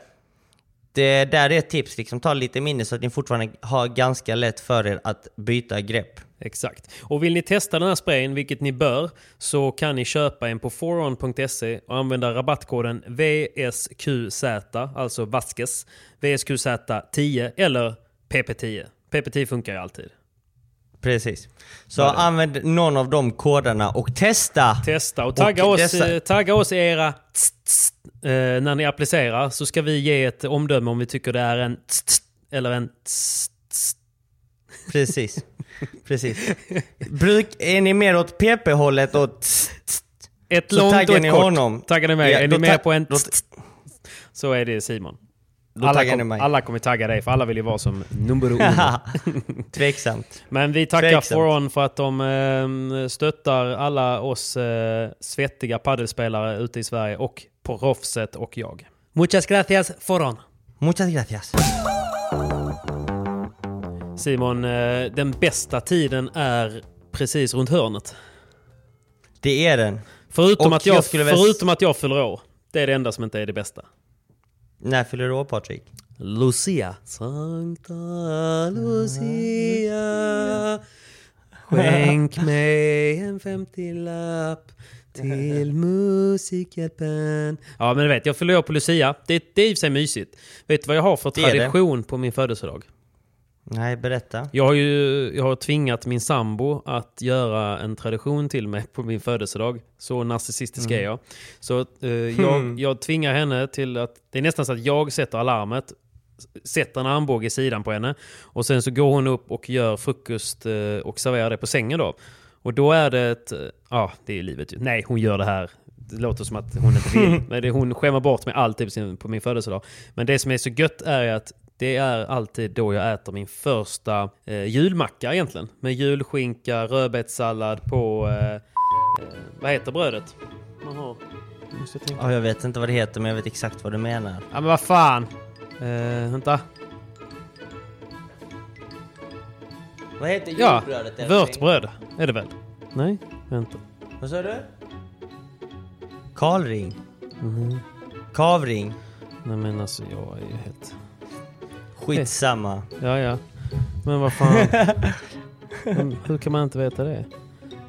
det där är ett tips, liksom ta lite mindre så att ni fortfarande har ganska lätt för er att byta grepp. Exakt. Och vill ni testa den här sprayen, vilket ni bör, så kan ni köpa en på foron.se och använda rabattkoden VSQZ, alltså Vasquez, VSQZ10 eller PP10. PP10 funkar ju alltid. Precis. Så det? använd någon av de koderna och testa! Testa och tagga, oss, dessa- eh, tagga oss i era tss, tss, eh, när ni applicerar så ska vi ge ett omdöme om vi tycker det är en tss, eller en tss. Precis. Precis. Bruk, är ni mer åt PP-hållet och tss, tss, Ett Så långt och ett kort. honom. Taggar ni mig? Ja, är ni med ta- på en tss, tss, så är det Simon. Då Alla, kom, mig. alla kommer tagga dig för alla vill ju vara som nummer uno. Tveksamt. Men vi tackar Tveksamt. Foron för att de eh, stöttar alla oss eh, svettiga paddelspelare ute i Sverige och på proffset och jag. Muchas gracias Foron! Muchas gracias. Simon, eh, den bästa tiden är precis runt hörnet. Det är den. Förutom, Och att, jag, jag väl- förutom att jag fyller år. Det är det enda som inte är det bästa. När fyller du år Patrik? Lucia. Sankta Lucia. Skänk mig en femtiolapp till Musikhjälpen. Ja men du vet, jag fyller år på Lucia. Det, det är i och för sig mysigt. Vet du vad jag har för tradition på min födelsedag? Nej, berätta. Jag har ju jag har tvingat min sambo att göra en tradition till mig på min födelsedag. Så narcissistisk är jag. Så eh, jag, jag tvingar henne till att... Det är nästan så att jag sätter alarmet, sätter en armbåge i sidan på henne och sen så går hon upp och gör frukost eh, och serverar det på sängen då. Och då är det ett... eh, Ja, det är ju livet ju. Nej, hon gör det här. Det låter som att hon inte vill. Men det, hon skämmer bort mig alltid på, min födelsedag. Men det som är så gött är att det är alltid då jag äter min första eh, julmacka egentligen. Med julskinka, rödbetssallad på... Eh, eh, vad heter brödet? Nu måste jag. Ja, jag vet inte vad det heter, men jag vet exakt vad du menar. Ja men vad fan! Eh, vänta. Vad heter Ja, julbrödet? älskling? vörtbröd är det väl? Nej, vänta. Vad sa du? Karlring? Mhm. Kavring? Nej men alltså jag är ju helt... Skitsamma. Ja ja. Men vad fan. Hur kan man inte veta det?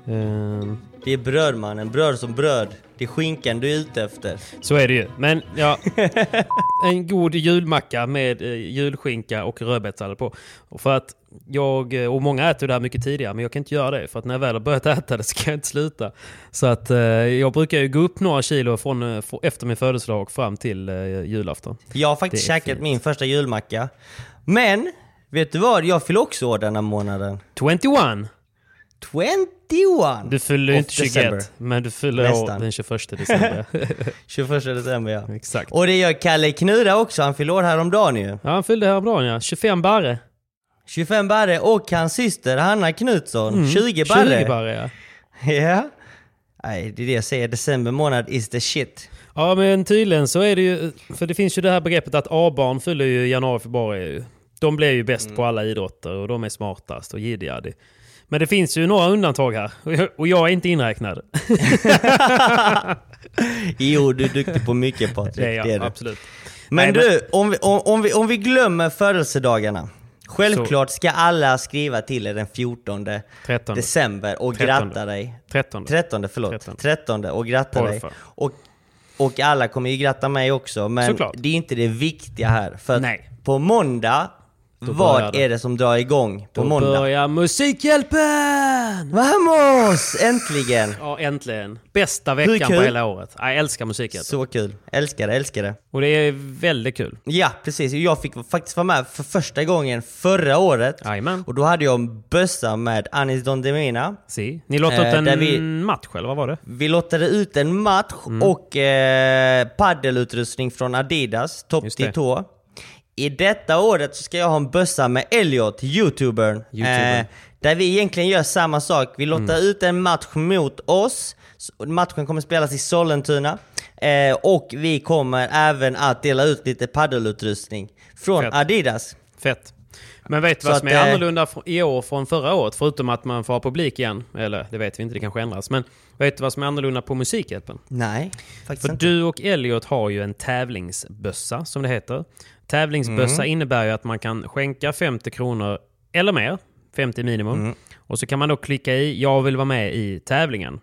Ehm, Det är brödmannen, bröd som bröd. Det är skinkan du är ute efter. Så är det ju. Men ja, en god julmacka med eh, julskinka och rödbetssallad på. Och för att jag, eh, och många äter det här mycket tidigare, men jag kan inte göra det. För att när jag väl har börjat äta det så kan jag inte sluta. Så att eh, jag brukar ju gå upp några kilo från, efter min födelsedag och fram till eh, julafton. Jag har faktiskt käkat fint. min första julmacka. Men, vet du vad? Jag fyller också år denna månaden. 21! 21! Du fyller ju inte 21, December. men du fyller år den 21 december. 21 december ja. Exakt. Och det gör Kalle Knura också, han fyller år häromdagen ju. Ja, han fyllde häromdagen ja. 25 barre. 25 barre och hans syster Hanna Knutsson, 20 barre. 20 Mm. barre ja. Ja. Nej, det är det jag säger, december månad is the shit. Ja men tydligen så är det ju, för det finns ju det här begreppet att A-barn fyller ju januari, februari. ju. De blir ju bäst Mm. på alla idrotter och de är smartast och jiddigaddi. Men det finns ju några undantag här och jag, är inte inräknad. Jo, du är duktig på mycket Patrik. Det är jag, det du. absolut. Men Nej, du, om vi, om, om, vi, om vi glömmer födelsedagarna. Självklart ska alla skriva till er den 14 13. december och 13. gratta dig. 13. 13 förlåt. 13. 13 och gratta dig. Porfa. Och, och alla kommer ju gratta mig också, men Såklart. det är inte det viktiga här. För på måndag Då Vad är det som drar igång på Då måndag? börjar Musikhjälpen! Vamos! Äntligen! Ja, äntligen. Bästa veckan på hela året. Jag älskar Musikhjälpen. Så kul. Älskar det, älskar det. Och det är väldigt kul. Ja, precis. Jag fick faktiskt vara med för första gången förra året. Jajamän. Och då hade jag en bössa med Anis Don Demina. Si. Ni lottade Eh, ut en där vi- match, eller vad var det? Vi lottade ut en match Mm. och eh, paddelutrustning från Adidas, topp till tå. I detta året så ska jag ha en bössa med Elliot, youtubern. YouTubern. Eh, där vi egentligen gör samma sak. Vi lottar Mm. ut en match mot oss. Matchen kommer spelas i Sollentuna. Eh, och vi kommer även att dela ut lite paddelutrustning från Fett. Adidas. Fett. Men vet du vad som är eh, annorlunda i år från förra året? Förutom att man får ha publik igen. Eller det vet vi inte, det kanske ändras. Men vet du vad som är annorlunda på Musikhjälpen? Nej, faktiskt För inte. du och Elliot har ju en tävlingsbössa, som det heter. Tävlingsbössa Mm. innebär ju att man kan skänka 50 kronor eller mer, 50 minimum. Mm. Och så kan man då klicka i “Jag vill vara med i tävlingen”.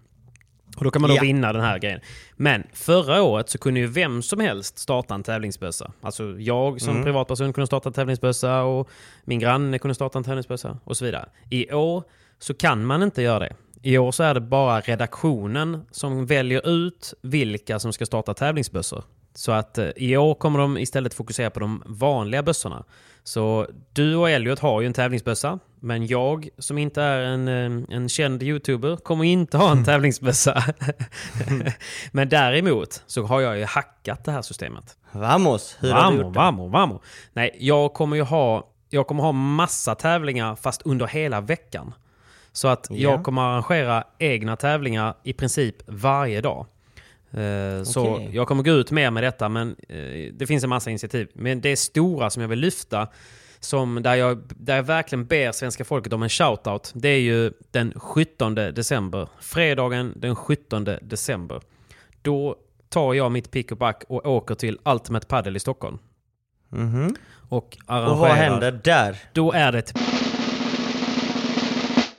Och då kan man då Ja. vinna den här grejen. Men förra året så kunde ju vem som helst starta en tävlingsbössa. Alltså jag som Mm. privatperson kunde starta en tävlingsbössa och min granne kunde starta en tävlingsbössa och så vidare. I år så kan man inte göra det. I år så är det bara redaktionen som väljer ut vilka som ska starta tävlingsbössor. Så att eh, i år kommer de istället fokusera på de vanliga bössorna. Så du och Elliot har ju en tävlingsbössa, men jag som inte är en, eh, en känd youtuber kommer inte ha en tävlingsbössa. men däremot så har jag ju hackat det här systemet. Vamos! Hur har du Vamo, gjort det? vamo, vamo. Nej, jag kommer ju ha, jag kommer ha massa tävlingar fast under hela veckan. Så att Ja. jag kommer arrangera egna tävlingar i princip varje dag. Eh, Så jag kommer gå ut mer med detta, men eh, det finns en massa initiativ. Men det stora som jag vill lyfta, som där, jag, där jag verkligen ber svenska folket om en shoutout, det är ju den 17 december. Fredagen den 17 december. Då tar jag mitt pick och back och åker till Ultimate Padel i Stockholm. Mhm. Och arrangerar... Och vad händer där? Då är det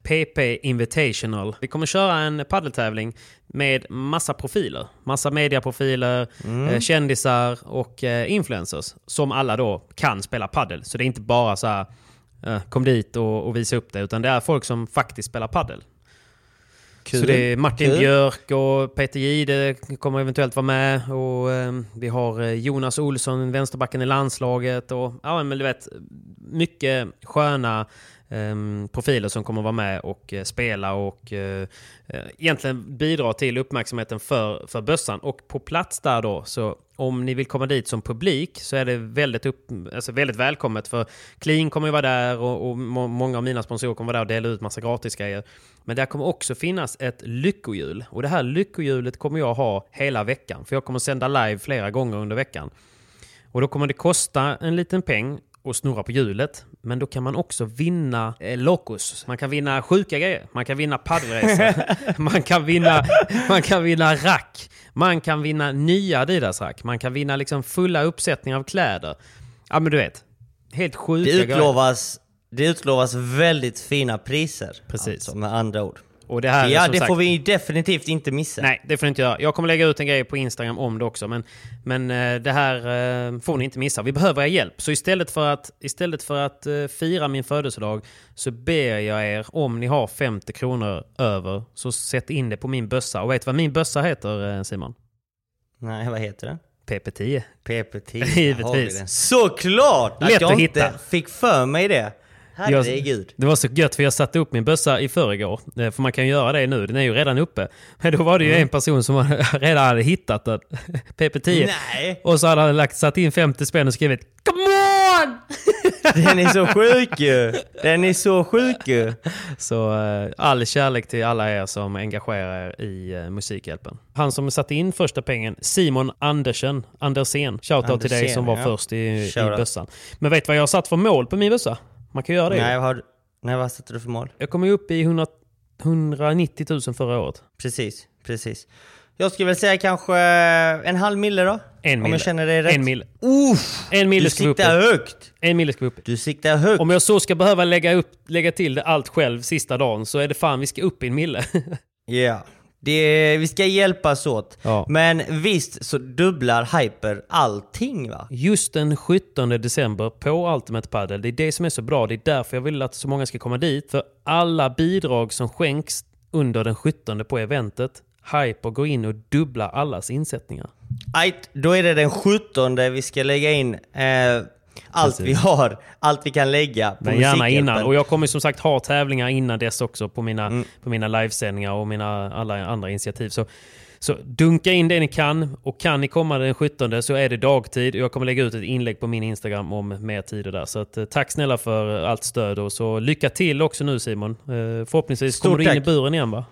PP Invitational. Vi kommer köra en paddeltävling med massa profiler. Massa mediaprofiler, eh, kändisar och eh, influencers. Som alla då kan spela paddel. Så det är inte bara så här, eh, kom dit och, och visa upp det. Utan det är folk som faktiskt spelar paddel. Kul. Så det är Martin Kul. Björk och Peter Jihde kommer eventuellt vara med. Och eh, vi har Jonas Olsson, vänsterbacken i landslaget. Och ja, men du vet, mycket sköna Ehm, profiler som kommer vara med och eh, spela och eh, eh, egentligen bidra till uppmärksamheten för, för bössan. Och på plats där då, så om ni vill komma dit som publik så är det väldigt, upp, alltså väldigt välkommet. För Clean kommer ju vara där och, och många av mina sponsorer kommer vara där och dela ut massa gratisgrejer. Men där kommer också finnas ett lyckohjul. Och det här lyckohjulet kommer jag ha hela veckan. För jag kommer sända live flera gånger under veckan. Och då kommer det kosta en liten peng att snurra på hjulet. Men då kan man också vinna eh, locus. Man kan vinna sjuka grejer. Man kan vinna paddelresor. man, kan vinna, man kan vinna rack. Man kan vinna nya Adidas-rack. Man kan vinna liksom fulla uppsättningar av kläder. Ja men du vet. Helt sjuka Det grejer. utlovas, det utlovas väldigt fina priser. Precis. Alltså, med andra ord. Och det här är ja, det sagt, får vi definitivt inte missa. Nej, det får ni inte göra. Jag kommer lägga ut en grej på Instagram om det också. Men, men eh, det här eh, får ni inte missa. Vi behöver er hjälp. Så istället för att, istället för att eh, fira min födelsedag så ber jag er, om ni har 50 kronor över, så sätt in det på min bössa. Och vet du vad min bössa heter, Simon? Nej, vad heter den? PP10. PP10. Givetvis. Såklart! Lätt att jag inte hitta. fick för mig det. Herregud. Det var så gött för jag satte upp min bössa i förrgår. Eh, För man kan göra det nu, den är ju redan uppe. Men då var det ju Mm. en person som redan hade hittat den. PP10. Nej! Och så hade han lagt, satt in 50 spänn och skrivit Come on! Den är så sjuk ju! Den är så sjuk ju! Så eh, all kärlek till alla er som engagerar er i eh, Musikhjälpen. Han som satte in första pengen, Simon Andersen, Andersen. Shoutout till dig Andersen, som var ja. först i, i bössan. Men vet du vad jag har satt för mål på min bössa? Man kan göra det. Nej, vad har, nej, vad satte du för mål? Jag kom ju upp i 100, 190 000 förra året. Precis, precis. Jag skulle väl säga kanske en halv mille då? En Om mille. jag känner det rätt. En mille. Uff, En mille du ska vi upp siktar högt! En mille ska vi upp. Du siktar högt! Om jag så ska behöva lägga, upp, lägga till det allt själv sista dagen så är det fan vi ska upp i en mille. Ja, Det, vi ska hjälpas åt. Ja. Men visst så dubblar Hyper allting va? Just den 17 december på Ultimate Padel. Det är det som är så bra. Det är därför jag vill att så många ska komma dit. För alla bidrag som skänks under den 17 på eventet, Hyper går in och dubblar allas insättningar. Ajt, då är det den 17 vi ska lägga in eh, allt Precis. vi har, allt vi kan lägga på Men gärna innan. Och jag kommer som sagt ha tävlingar innan dess också på mina, Mm. på mina livesändningar och mina alla andra initiativ. Så, så dunka in det ni kan. Och kan ni komma den 17 så är det dagtid. Jag kommer lägga ut ett inlägg på min Instagram om mer tider där. Så att, eh, tack snälla för allt stöd och så lycka till också nu Simon. Eh, förhoppningsvis Stort kommer du in i tack. buren igen va?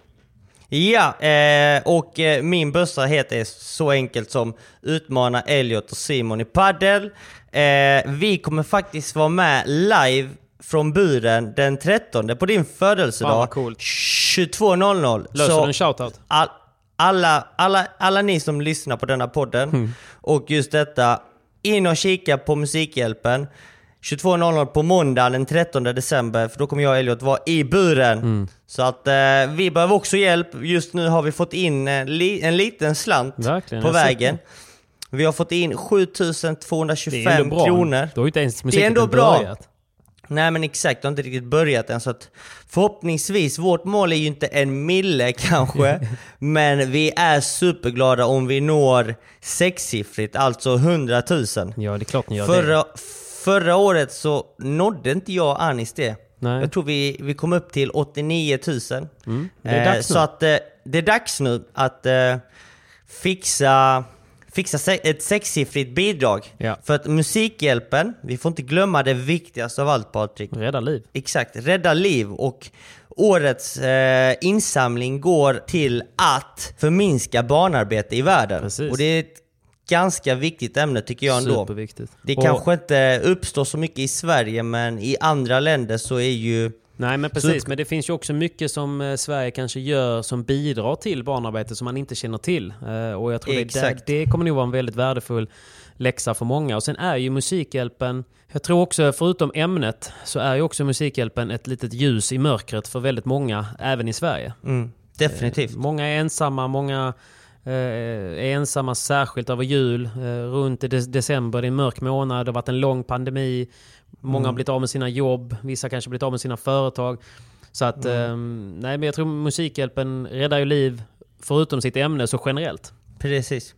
Ja, eh, och min bössa heter så enkelt som Utmana Elliot och Simon i paddel. Eh, vi kommer faktiskt vara med live från buren den 13 på din Fan, födelsedag. coolt. 22.00. Löser Så du en shoutout? all, alla, alla, alla ni som lyssnar på denna podden Mm. och just detta, in och kika på Musikhjälpen. 22.00 på måndag den 13 december, för då kommer jag och Elliot vara i buren. Mm. Så att eh, vi behöver också hjälp. Just nu har vi fått in en, li, en liten slant Verkligen, på vägen. Vi har fått in Det är 7225 ändå bra. kronor. Du har ju inte ens Det är ändå musiken bra. börjat. Nej men exakt, det har inte riktigt börjat än. Så att förhoppningsvis, vårt mål är ju inte en mille kanske, men vi är superglada om vi når sexsiffrigt, alltså 100 000. Ja, det är klart ni gör det. Förra, förra året så nådde inte jag och Anis det. Nej. Jag tror vi, vi kom upp till 89 000. Mm, det är dags så nu. att eh, det är dags nu att eh, fixa, fixa se- ett sexsiffrigt bidrag. Ja. För att Musikhjälpen, vi får inte glömma det viktigaste av allt Patrik. Rädda liv. Exakt, rädda liv och årets eh, insamling går till att förminska barnarbete i världen. Precis. Och det är ett ganska viktigt ämne tycker jag ändå. Superviktigt. Det Och- kanske inte uppstår så mycket i Sverige men i andra länder så är ju... Nej men precis, men det finns ju också mycket som eh, Sverige kanske gör som bidrar till barnarbete som man inte känner till. Eh, och jag tror det, Exakt. det kommer nog vara en väldigt värdefull läxa för många. Och sen är ju Musikhjälpen, jag tror också förutom ämnet, så är ju också Musikhjälpen ett litet ljus i mörkret för väldigt många, även i Sverige. Mm, definitivt. Många är ensamma, många eh, är ensamma särskilt över jul. Eh, runt i de- december, det är en mörk månad, det har varit en lång pandemi. Många Mm. har blivit av med sina jobb, vissa kanske blivit av med sina företag. Så att, Mm. ehm, nej men jag tror Musikhjälpen räddar ju liv, förutom sitt ämne, så generellt. Precis.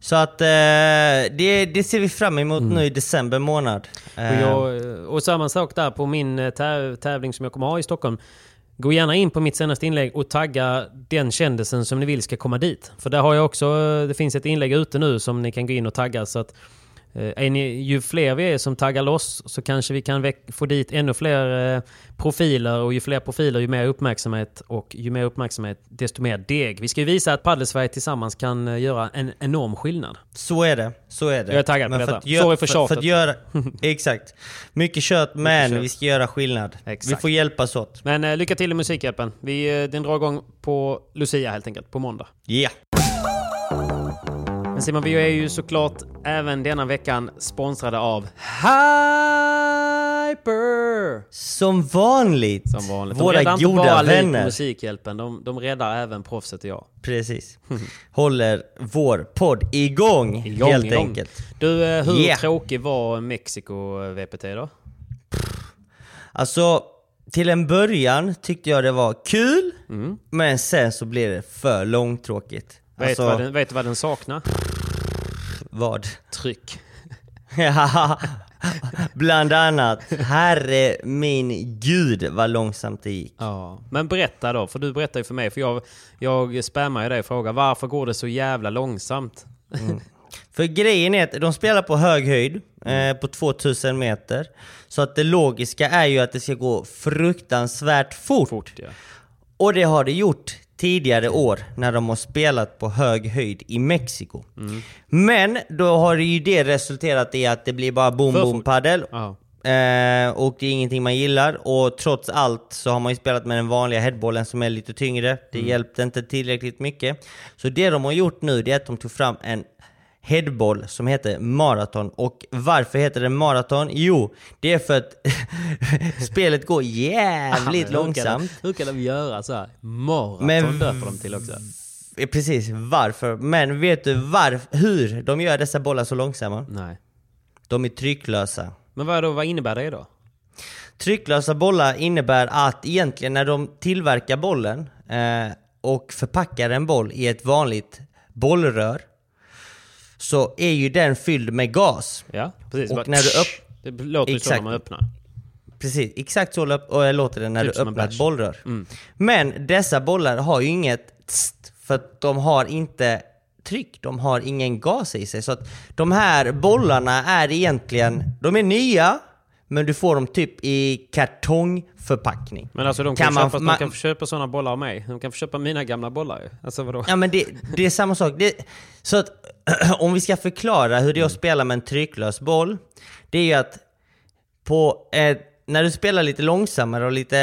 Så att eh, det, det ser vi fram emot nu i december månad. Och, Eh, jag, och samma sak där på min eh, tä- tävling som jag kommer ha i Stockholm. Gå gärna in på mitt senaste inlägg och tagga den kändisen som ni vill ska komma dit. För där har jag också, det finns ett inlägg ute nu som ni kan gå in och tagga. Så att, eh, ni, ju fler vi är som taggar loss så kanske vi kan få dit ännu fler eh, profiler och ju fler profiler ju mer uppmärksamhet och ju mer uppmärksamhet desto mer deg. Vi ska ju visa att Padelsverige tillsammans kan eh, göra en enorm skillnad. Så är det, så är det. Jag är taggad på Men detta. att gö- Sorry för för, tjatet. för att göra, Exakt. Mycket kött men vi ska göra skillnad. Exakt. Vi får hjälpas åt. Men eh, lycka till i Musikhjälpen. Vi, eh, den drar igång på Lucia helt enkelt, på måndag. Ja. Men Simon, vi är ju såklart även denna veckan sponsrade av Hyper! Som vanligt. Som vanligt. De Våra inte goda bara vänner. Musikhjälpen, de, de räddar även proffset och jag. Precis. Håller vår podd igång, Igång, helt igång. enkelt. Du, eh, hur Yeah. tråkig var Mexiko eh, VPT då? Alltså, till en början tyckte jag det var kul, men sen så blev det för långtråkigt. Vet, Alltså, vad den, vet du vad den saknar? Vad? Tryck. Ja, Bland annat. Herre min gud vad långsamt det gick. Ja. Men berätta då, för du berättar ju för mig, för jag, jag spammar ju dig och frågar varför går det så jävla långsamt? För grejen är att de spelar på hög höjd, Mm. eh, på 2000 meter. Så att det logiska är ju att det ska gå fruktansvärt fort. Fort ja. Och det har det gjort tidigare år när de har spelat på hög höjd i Mexiko. Mm. Men då har ju det resulterat i att det blir bara boom För boom paddel. Eh, och det är ingenting man gillar. Och trots allt så har man ju spelat med den vanliga headbollen som är lite tyngre. Det Mm. hjälpte inte tillräckligt mycket. Så det de har gjort nu det är att de tog fram en headboll som heter maraton. Och varför heter det maraton? Jo, det är för att spelet går jävligt långsamt. Hur kan de göra så här? Maraton Men- döper de till också. Eh, Precis, varför? Men vet du varf- hur de gör dessa bollar så långsamma? Nej. De är trycklösa. Men vad, då, vad innebär det då? Trycklösa bollar innebär att egentligen när de tillverkar bollen eh, och förpackar en boll i ett vanligt bollrör så är ju den fylld med gas. Ja, precis. Och Bara- när du upp- Det låter ju så när man öppnar. Precis, exakt så låter det när Typ du öppnar ett bollrör. Mm. Men dessa bollar har ju inget tst, för att de har inte tryck, de har ingen gas i sig. Så att de här bollarna är egentligen, de är nya, men du får dem typ i kartongförpackning. Men alltså de kan, Kan man- köpa, man- de kan köpa sådana bollar av mig. De kan få köpa mina gamla bollar ju. Alltså vadå? Ja men det, det är samma sak. Det, så att om vi ska förklara hur det är att spela med en trycklös boll. Det är ju att på ett, när du spelar lite långsammare och lite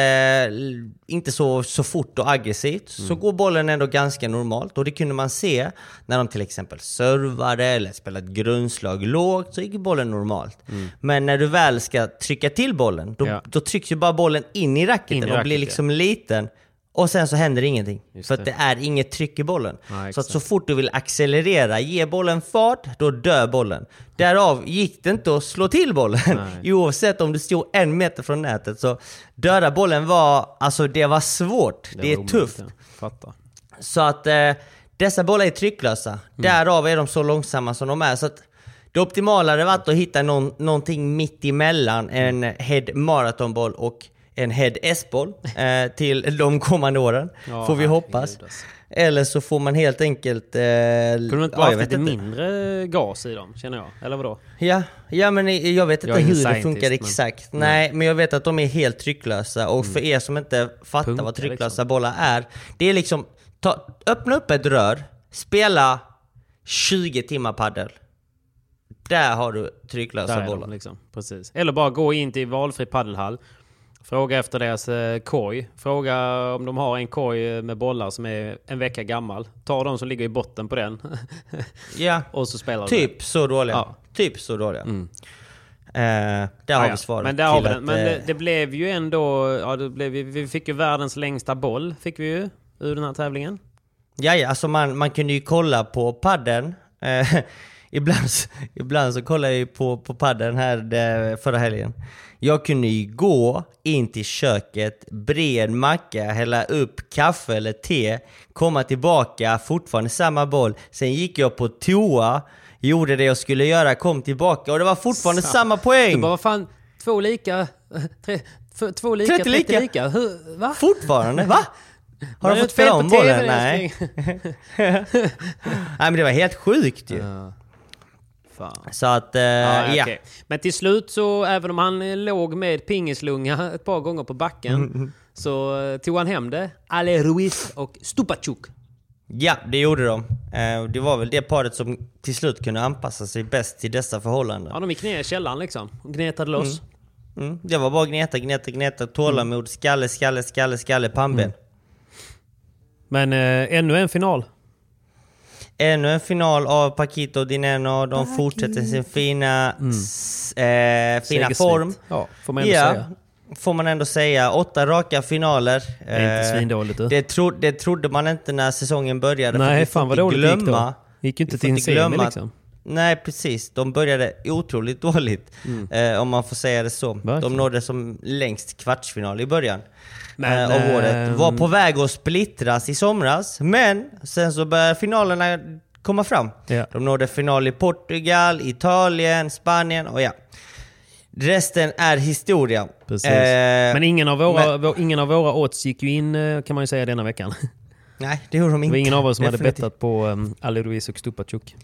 inte så, så fort och aggressivt så Mm. går bollen ändå ganska normalt. Och det kunde man se när de till exempel servade eller spelade grundslag lågt så gick bollen normalt. Men när du väl ska trycka till bollen då, Mm. Ja. då trycks ju bara bollen in i racketen In i och racket, blir ja. liksom liten. Och sen så händer ingenting. Just för att det. det är inget tryck i bollen. Ja, så att så fort du vill accelerera, ge bollen fart, då dör bollen. Därav gick det inte att slå till bollen. Nej. Oavsett om du stod en meter från nätet. Så döda bollen var, alltså det var svårt. Det, var är omöjligt, tufft. ja. Fattar. Så att eh, dessa bollar är trycklösa. Mm. Därav är de så långsamma som de är. Så att det optimala hade varit att hitta någon, någonting mitt emellan en Head Marathonboll och en Head S-boll eh, till de kommande åren. Ja, får vi hoppas. alltså. Eller så får man helt enkelt... Eh, Kunde de inte ja, bara jag haft lite inte. mindre gas i dem, känner jag? Eller vadå? Ja, ja men jag vet Jag inte ingen hur det funkar men- exakt. Nej, men jag vet att de är helt trycklösa. Och för er som inte fattar Punkar, vad trycklösa liksom. bollar är. Det är liksom, ta, öppna upp ett rör, spela 20 timmar paddel. Där har du trycklösa Där är bollar. liksom. Precis. Eller bara gå in till valfri paddelhall. Fråga efter deras eh, korg. Fråga om de har en korg eh, med bollar som är en vecka gammal. Ta de som ligger i botten på den. Ja, och så spelar typ så dåliga. Ja. Typ så dåliga. Mm. Eh, där Ja, har vi svaret. Men, där har vi den. att, Men eh, det, det blev ju ändå... Ja, det blev, vi- vi fick ju världens längsta boll. Fick vi ju. Ur den här tävlingen. Ja, ja, alltså man, man kunde ju kolla på padden. Eh, ibland, ibland så kollade jag på, på padden här eh, förra helgen. Jag kunde ju gå in till köket, bre en macka, hälla upp kaffe eller te, komma tillbaka, fortfarande samma boll. Sen gick jag på toa, gjorde det jag skulle göra, kom tillbaka och det var fortfarande Så. samma poäng! Du bara, fan, två lika... Tre, två lika, 30 30 lika. lika. Hur, va? Fortfarande? Va? Har de det fått fel spela om bollen? Nej. Nej men det var helt sjukt ju. Fan. Så att, eh, Ja, ja. okej. Men till slut så, även om han låg med pingislunga ett par gånger på backen, Mm, så eh, tog han hem det. Ale Ruiz och Stupacuk. Ja, det gjorde de. Eh, Det var väl det paret som till slut kunde anpassa sig bäst till dessa förhållanden. Ja, de gick ner i källaren liksom. Och gnetade loss. Mm. Det var bara gneta, gneta, gneta, tålamod, skalle, skalle, skalle, skalle, pannben. Men eh, ännu en final. Ännu en final av Paquito Dineno. De fortsätter sin fina, s- eh, fina form. Ja, får man ändå ja, säga. får man ändå säga. Åtta raka finaler. Det är inte Eh, svindåligt du. Det, tro, det trodde man inte när säsongen började. Nej, fan vad dåligt det gick glömma, då. Gick ju inte till en semi glömma liksom. Nej, precis. De började otroligt dåligt, eh, om man får säga det så. De Mm. Verkligen. nådde som längst kvartsfinal i början Men, eh, av året. ehm, Var på väg att splittras i somras, men sen så började finalerna komma fram. Ja. De nådde final i Portugal, Italien, Spanien och ja. Resten är historia. Precis. Eh, men ingen av, våra, men- vår, ingen av våra odds gick ju in eh, kan man ju säga denna veckan. Nej, det gjorde de Det inte. var ingen av oss som hade Definitivt. bettat på um, Ali Ruiz och Stupacuk.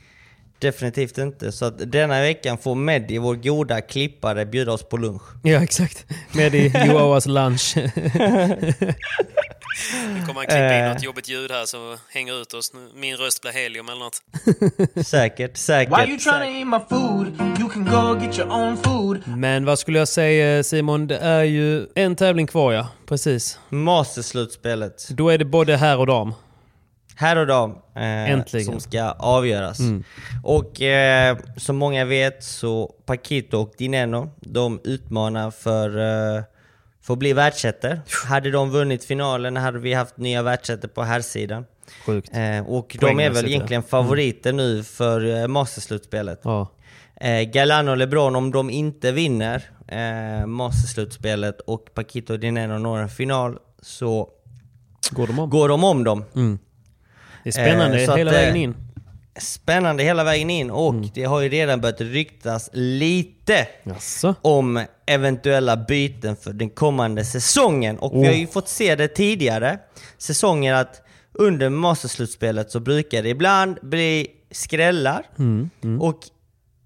Definitivt inte. Så att denna veckan får Meddi, vår goda klippare, bjuda oss på lunch. Ja, exakt. Med i Joawas lunch. Nu kommer han klippa in Eh. något jobbigt ljud här så hänger ut oss. Min röst blir helium eller något. Säkert, säkert. Why you trying to eat my food? You can go get your own food. Men vad skulle jag säga Simon? Det är ju en tävling kvar ja. Precis. Masterslutspelet. Då är det både här och dam. Här och idag eh, som ska avgöras. Mm. Och eh, som många vet så Paquito och Dineno, de utmanar för, eh, för att bli världsettor. Hade de vunnit finalen hade vi haft nya världsettor på här sidan. Sjukt. Eh, och de är väl egentligen favoriter nu för eh, Masterslutspelet. Ja. Eh, Galan och LeBron, om de inte vinner eh, Masterslutspelet och Paquito och Dineno når en final så Går de om? går de om dem. Mm. Det är spännande Eh, hela att, eh, vägen in. Spännande hela vägen in och Mm. det har ju redan börjat ryktas lite Jaså? om eventuella byten för den kommande säsongen. Och vi Oh. har ju fått se det tidigare säsonger att under Masterslutspelet så brukar det ibland bli skrällar. Mm. Mm. Och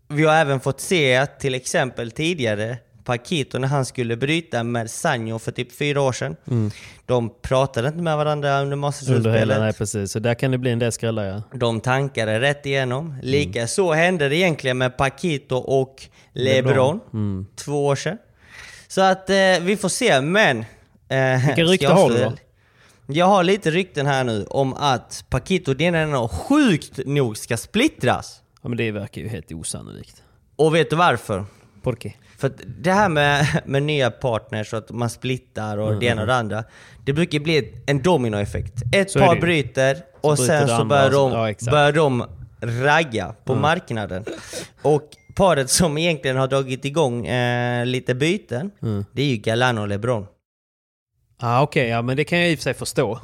vi har även fått se till exempel tidigare Paquito när han skulle bryta med Sanjo för typ fyra år sedan. Mm. De pratade inte med varandra under Masterslutspelet. nej precis. Så där kan det bli en del skrällar ja. De tankade rätt igenom. Lika så hände det egentligen med Paquito och LeBron. Mm. Två år sedan. Så att eh, vi får se, men... Eh, Vilka rykten jag har du då? Jag har lite rykten här nu om att Paquito Dineno sjukt nog ska splittras. Ja men det verkar ju helt osannolikt. Och vet du varför? Por qué? För det här med, med nya partners och att man splittar och Mm, det ena och det andra. Det brukar bli en dominoeffekt. Ett Så par bryter och bryter sen så börjar så- de, ja, börjar de ragga på Mm. marknaden. Och paret som egentligen har dragit igång eh, lite byten, Mm. det är ju Galan och LeBron. Ah, Okej, ja men det kan jag i och för sig förstå.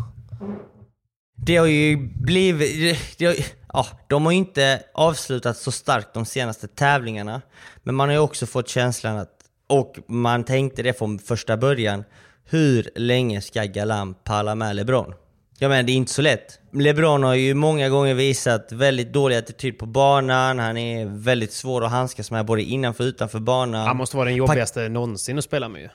Det har ju blivit... Det har, ja, de har inte avslutat så starkt de senaste tävlingarna. Men man har ju också fått känslan att, och man tänkte det från första början, hur länge ska Galan palla med LeBron? Jag menar, det är inte så lätt. LeBron har ju många gånger visat väldigt dålig attityd på banan, han är väldigt svår att handskas med både innanför och utanför banan. Han måste vara den jobbigaste någonsin att spela med ju.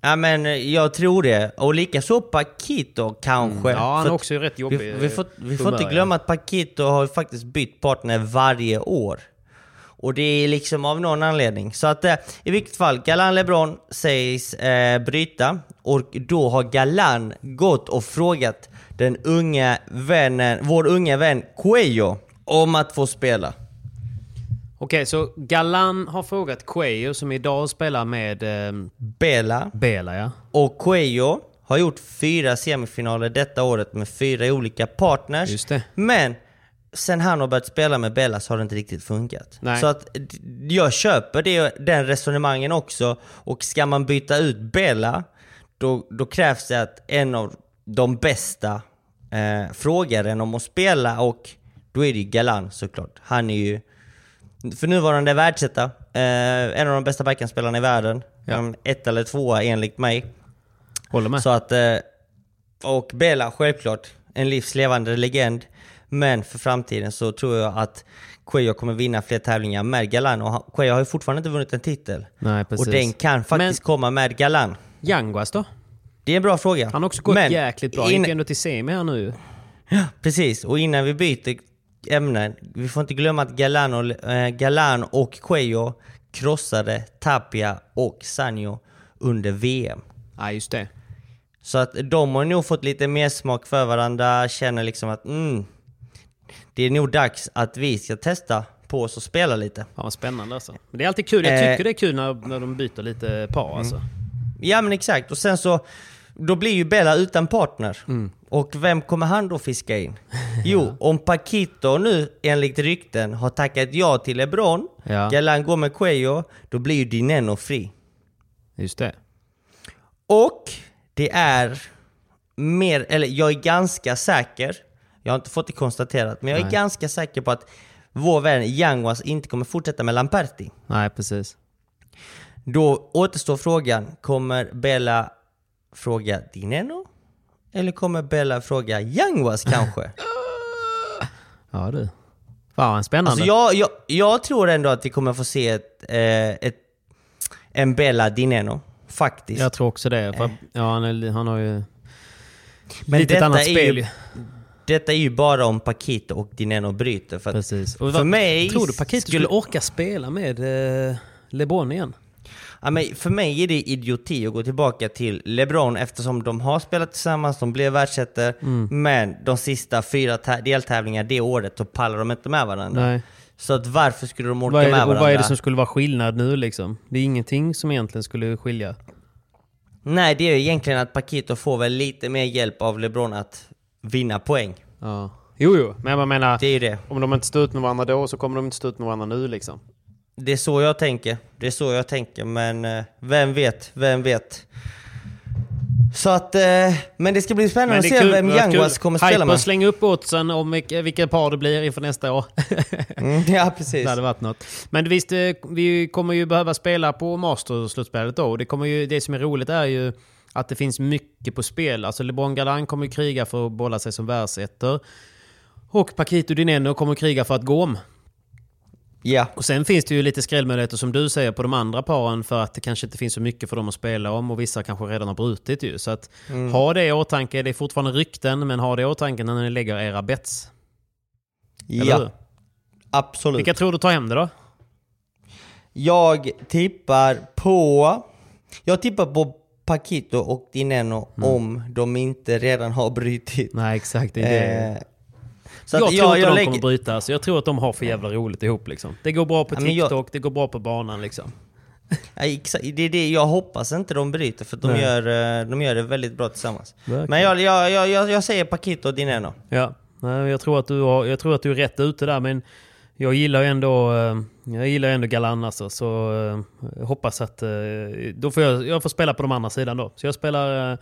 Ja men jag tror det. Och likaså Paquito kanske. Mm. Ja, han är också rätt jobbig, Vi, vi får, vi får inte glömma att Paquito har ju faktiskt bytt partner varje år. Och det är liksom av någon anledning. Så att eh, i vilket fall, Galan LeBron sägs eh, bryta. Och då har Galan gått och frågat den unga vännen, vår unga vän Cuello om att få spela. Okej, så Galan har frågat Cuello som idag spelar med eh, Bela. Bela ja. Och Cuello har gjort fyra semifinaler detta året med fyra olika partners. Just det. Men sen han har börjat spela med Bella så har det inte riktigt funkat. Nej. Så att jag köper det, den resonemangen också. Och ska man byta ut Bella, då, då krävs det att en av de bästa eh, frågar en om att spela och då är det ju Galan såklart. Han är ju för nuvarande världsetta, eh, en av de bästa backhandspelarna i världen. Ja. Ett eller tvåa enligt mig. Håller med. Så att, eh, och Bela självklart, en livslevande legend. Men för framtiden så tror jag att Cuello kommer vinna fler tävlingar med Galan. Och Cuello har ju fortfarande inte vunnit en titel. Nej, precis. Och den kan faktiskt komma med Galan. Yanguas då? Det är en bra fråga. Han har också gått Men jäkligt bra. Gick ändå till semi här nu. Precis, och innan vi byter ämne, vi får inte glömma att Galan och, eh, Galan och Cuello krossade Tapia och Sanjo under VM. Ja, just det. Så att de har nog fått lite mer smak för varandra, känner liksom att mm, det är nog dags att vi ska testa på oss och spela lite. Fan vad spännande alltså. Men det är alltid kul. Jag Eh. tycker det är kul när, när de byter lite par alltså. Ja men exakt, och sen så då blir ju Bella utan partner. Mm. Och vem kommer han då fiska in? Jo, om Paquito nu enligt rykten har tackat ja till LeBron, Ja. Galan går med Cuello, då blir ju Dineno fri. Just det. Och det är mer, eller jag är ganska säker, jag har inte fått det konstaterat, men jag är Nej. ganska säker på att vår vän Yanguas inte kommer fortsätta med Lamperti. Nej, precis. Då återstår frågan, kommer Bella fråga Dineno? Eller kommer Bella fråga Yanguas kanske? Ja du. Fan spännande. alltså jag, jag, jag tror ändå att vi kommer få se ett, eh, ett, en Bella Dineno, faktiskt. Jag tror också det. För, ja, han, är, han har ju... Men lite ett annat spel ju-. Detta är ju bara om Paquito och Dineno bryter. För, Precis. Och för vad- mig... Tror du Paquito skulle orka spela med eh, LeBron igen? Ja, men för mig är det idioti att gå tillbaka till LeBron eftersom de har spelat tillsammans, de blev världsettor, Mm. men de sista fyra tä- deltävlingar det året, då pallar de inte med varandra. Nej. Så att varför skulle de orka Vad med det, och varandra? vad är det som skulle vara skillnad nu liksom? Det är ingenting som egentligen skulle skilja. Nej, det är egentligen att Paquito får väl lite mer hjälp av LeBron att vinna poäng. Ja. Jo, jo, men jag menar, Det är det. om de inte står ut med varandra då så kommer de inte stå ut med varandra nu liksom. Det är så jag tänker. Det är så jag tänker, men eh, vem vet, vem vet. Så att, eh, men det ska bli spännande att se vem Yanguas kommer spela Hyper, med. släng upp oddsen om vilka, vilka par det blir inför nästa år. Mm, ja, precis. Det hade varit något. Men visst, eh, vi kommer ju behöva spela på Masters-slutspelet då. Det, kommer ju, det som är roligt är ju att det finns mycket på spel. Alltså LeBron Galan kommer ju kriga för att bolla sig som världsettor. Och Paquito Dineno kommer kriga för att gå om. Ja. Och sen finns det ju lite skrällmöjligheter som du säger på de andra paren för att det kanske inte finns så mycket för dem att spela om och vissa kanske redan har brutit ju. Så att Mm. ha det i åtanke. Det är fortfarande rykten, men ha det i åtanke när ni lägger era bets. Eller hur? Ja, absolut. Vilka tror du tar hem det då? Jag tippar på... Jag tippar på Paquito och Dineno om de inte redan har brutit. Nej, exakt. Det är det. Eh, så jag tror jag, inte jag de lägger... kommer bryta. Alltså, jag tror att de har för jävla roligt ihop liksom. Det går bra på Ja, men jag- TikTok, det går bra på banan liksom. Ja, exakt. Det är det jag hoppas inte de bryter, för de Nej. gör, eh, de gör det väldigt bra tillsammans. Verkligen. Men jag, jag, jag, jag, säger Paquito och Dineno. Ja, jag tror, att du har, jag tror att du är rätt ute där men jag gillar ändå, eh, jag gillar ändå Galan alltså, så eh, hoppas att... Då får jag, jag får spela på de andra sidan då. Så jag spelar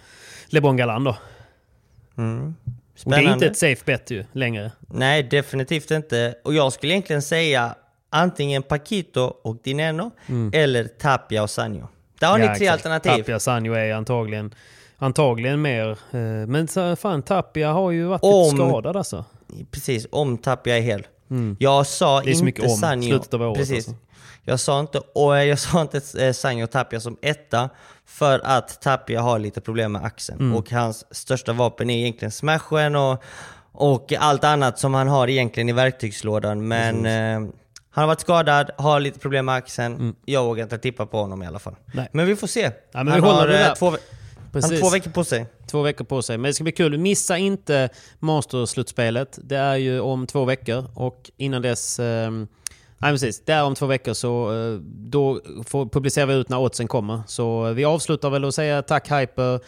LeBron Galan då. Mm. Och det är inte Spännande. ett safe bet ju längre. Nej, definitivt inte. Och jag skulle egentligen säga antingen Paquito och Dineno, eller Tapia och Sanjo. Där har Mm. Ja, ni tre exakt. alternativ. Tapia Sanjo är antagligen, antagligen mer... eh, Men fan, Tapia har ju varit Om- lite skadad alltså. Precis, om Tapia är hel. Jag sa Det är så mycket om, Sanjo. slutet av året Precis. alltså. Jag sa inte, och jag sa inte eh, Sanjo och Tapia som etta, för att Tapia har lite problem med axeln. Mm. Och hans största vapen är egentligen smashen och, och allt annat som han har egentligen i verktygslådan. Men eh, han har varit skadad, har lite problem med axeln. Jag vågar inte tippa på honom i alla fall. Mm. Nej. Men vi får se. men han, vi håller har, eh, två, han har två veckor på sig. Två veckor på sig. Men det ska bli kul. Missa inte Masters-slutspelet. Det är ju om två veckor. Och innan dess... Eh, nej precis, det är om två veckor så eh, då publicerar vi ut när oddsen kommer. Så eh, vi avslutar väl att säga tack Hyper.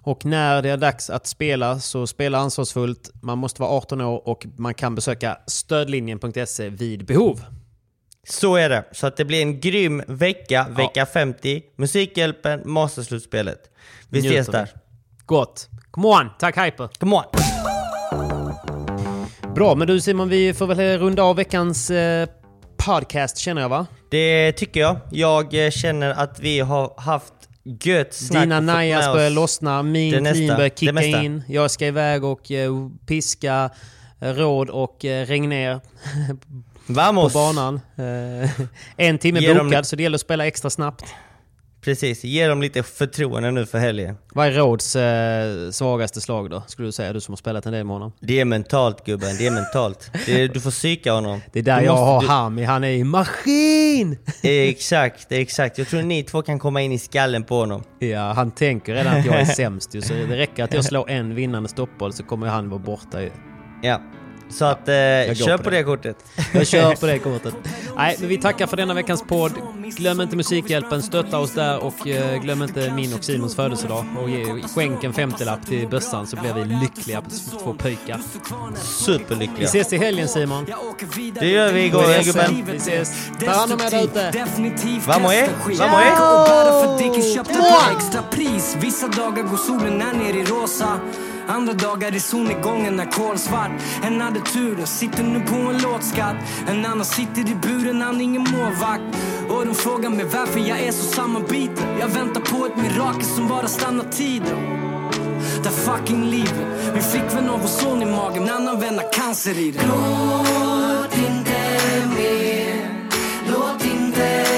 Och när det är dags att spela så spela ansvarsfullt. Man måste vara 18 år och man kan besöka stödlinjen.se vid behov. Så är det. Så att det blir en grym vecka, vecka 50. Musikhjälpen, Masterslutspelet. Vi Njuter ses där. Gott. Come on, tack Hyper. Come on! Bra, men du Simon, vi får väl runda av veckans eh, podcast känner jag va? Det tycker jag. Jag eh, känner att vi har haft gött snack Dina najas börjar lossna, min clean börjar kicka in. Jag ska iväg och eh, piska eh, Råd och eh, Regner på Vamos! banan. En timme Ge dem bokad, lite- så det gäller att spela extra snabbt. Precis, ge dem lite förtroende nu för helgen. Vad är Råds eh, svagaste slag då, skulle du säga? Du som har spelat en del med honom. Det är mentalt gubben, det är mentalt. Det är, du får psyka honom. Det är där Du jag måste- har du- Hami, han är i maskin! Exakt, exakt. Jag tror ni två kan komma in i skallen på honom. Ja, han tänker redan att jag är sämst ju, så det räcker att jag slår en vinnande stoppboll så kommer han vara borta ju. Ja. Så att, eh, kör på på det. det kortet. Jag kör på det kortet. Nej, men vi tackar för denna veckans podd. Glöm inte Musikhjälpen, stötta oss där och eh, glöm inte min och Simons födelsedag. Och ge, skänk en 50-lapp till bössan så blir vi lyckliga på två pöjkar. Vi Superlyckliga. ses i helgen Simon. Det gör vi igår gubben. Vi ses. Ta hand om er där ute. Vamos eh? Vamos eh? Och bara för Dicken köpte på extra pris Vissa dagar går solen ner ner i rosa Andra dagar i solnedgången är kolsvart En hade turen, sitter nu på en låtskatt. En annan sitter i buren, han är ingen målvakt. Och de frågar mig varför jag är så sammanbiten Jag väntar på ett mirakel som bara stannar tiden. Det fucking livet. Vi fick väl någon son i magen, en annan vän har cancer i den Låt inte mer. Låt inte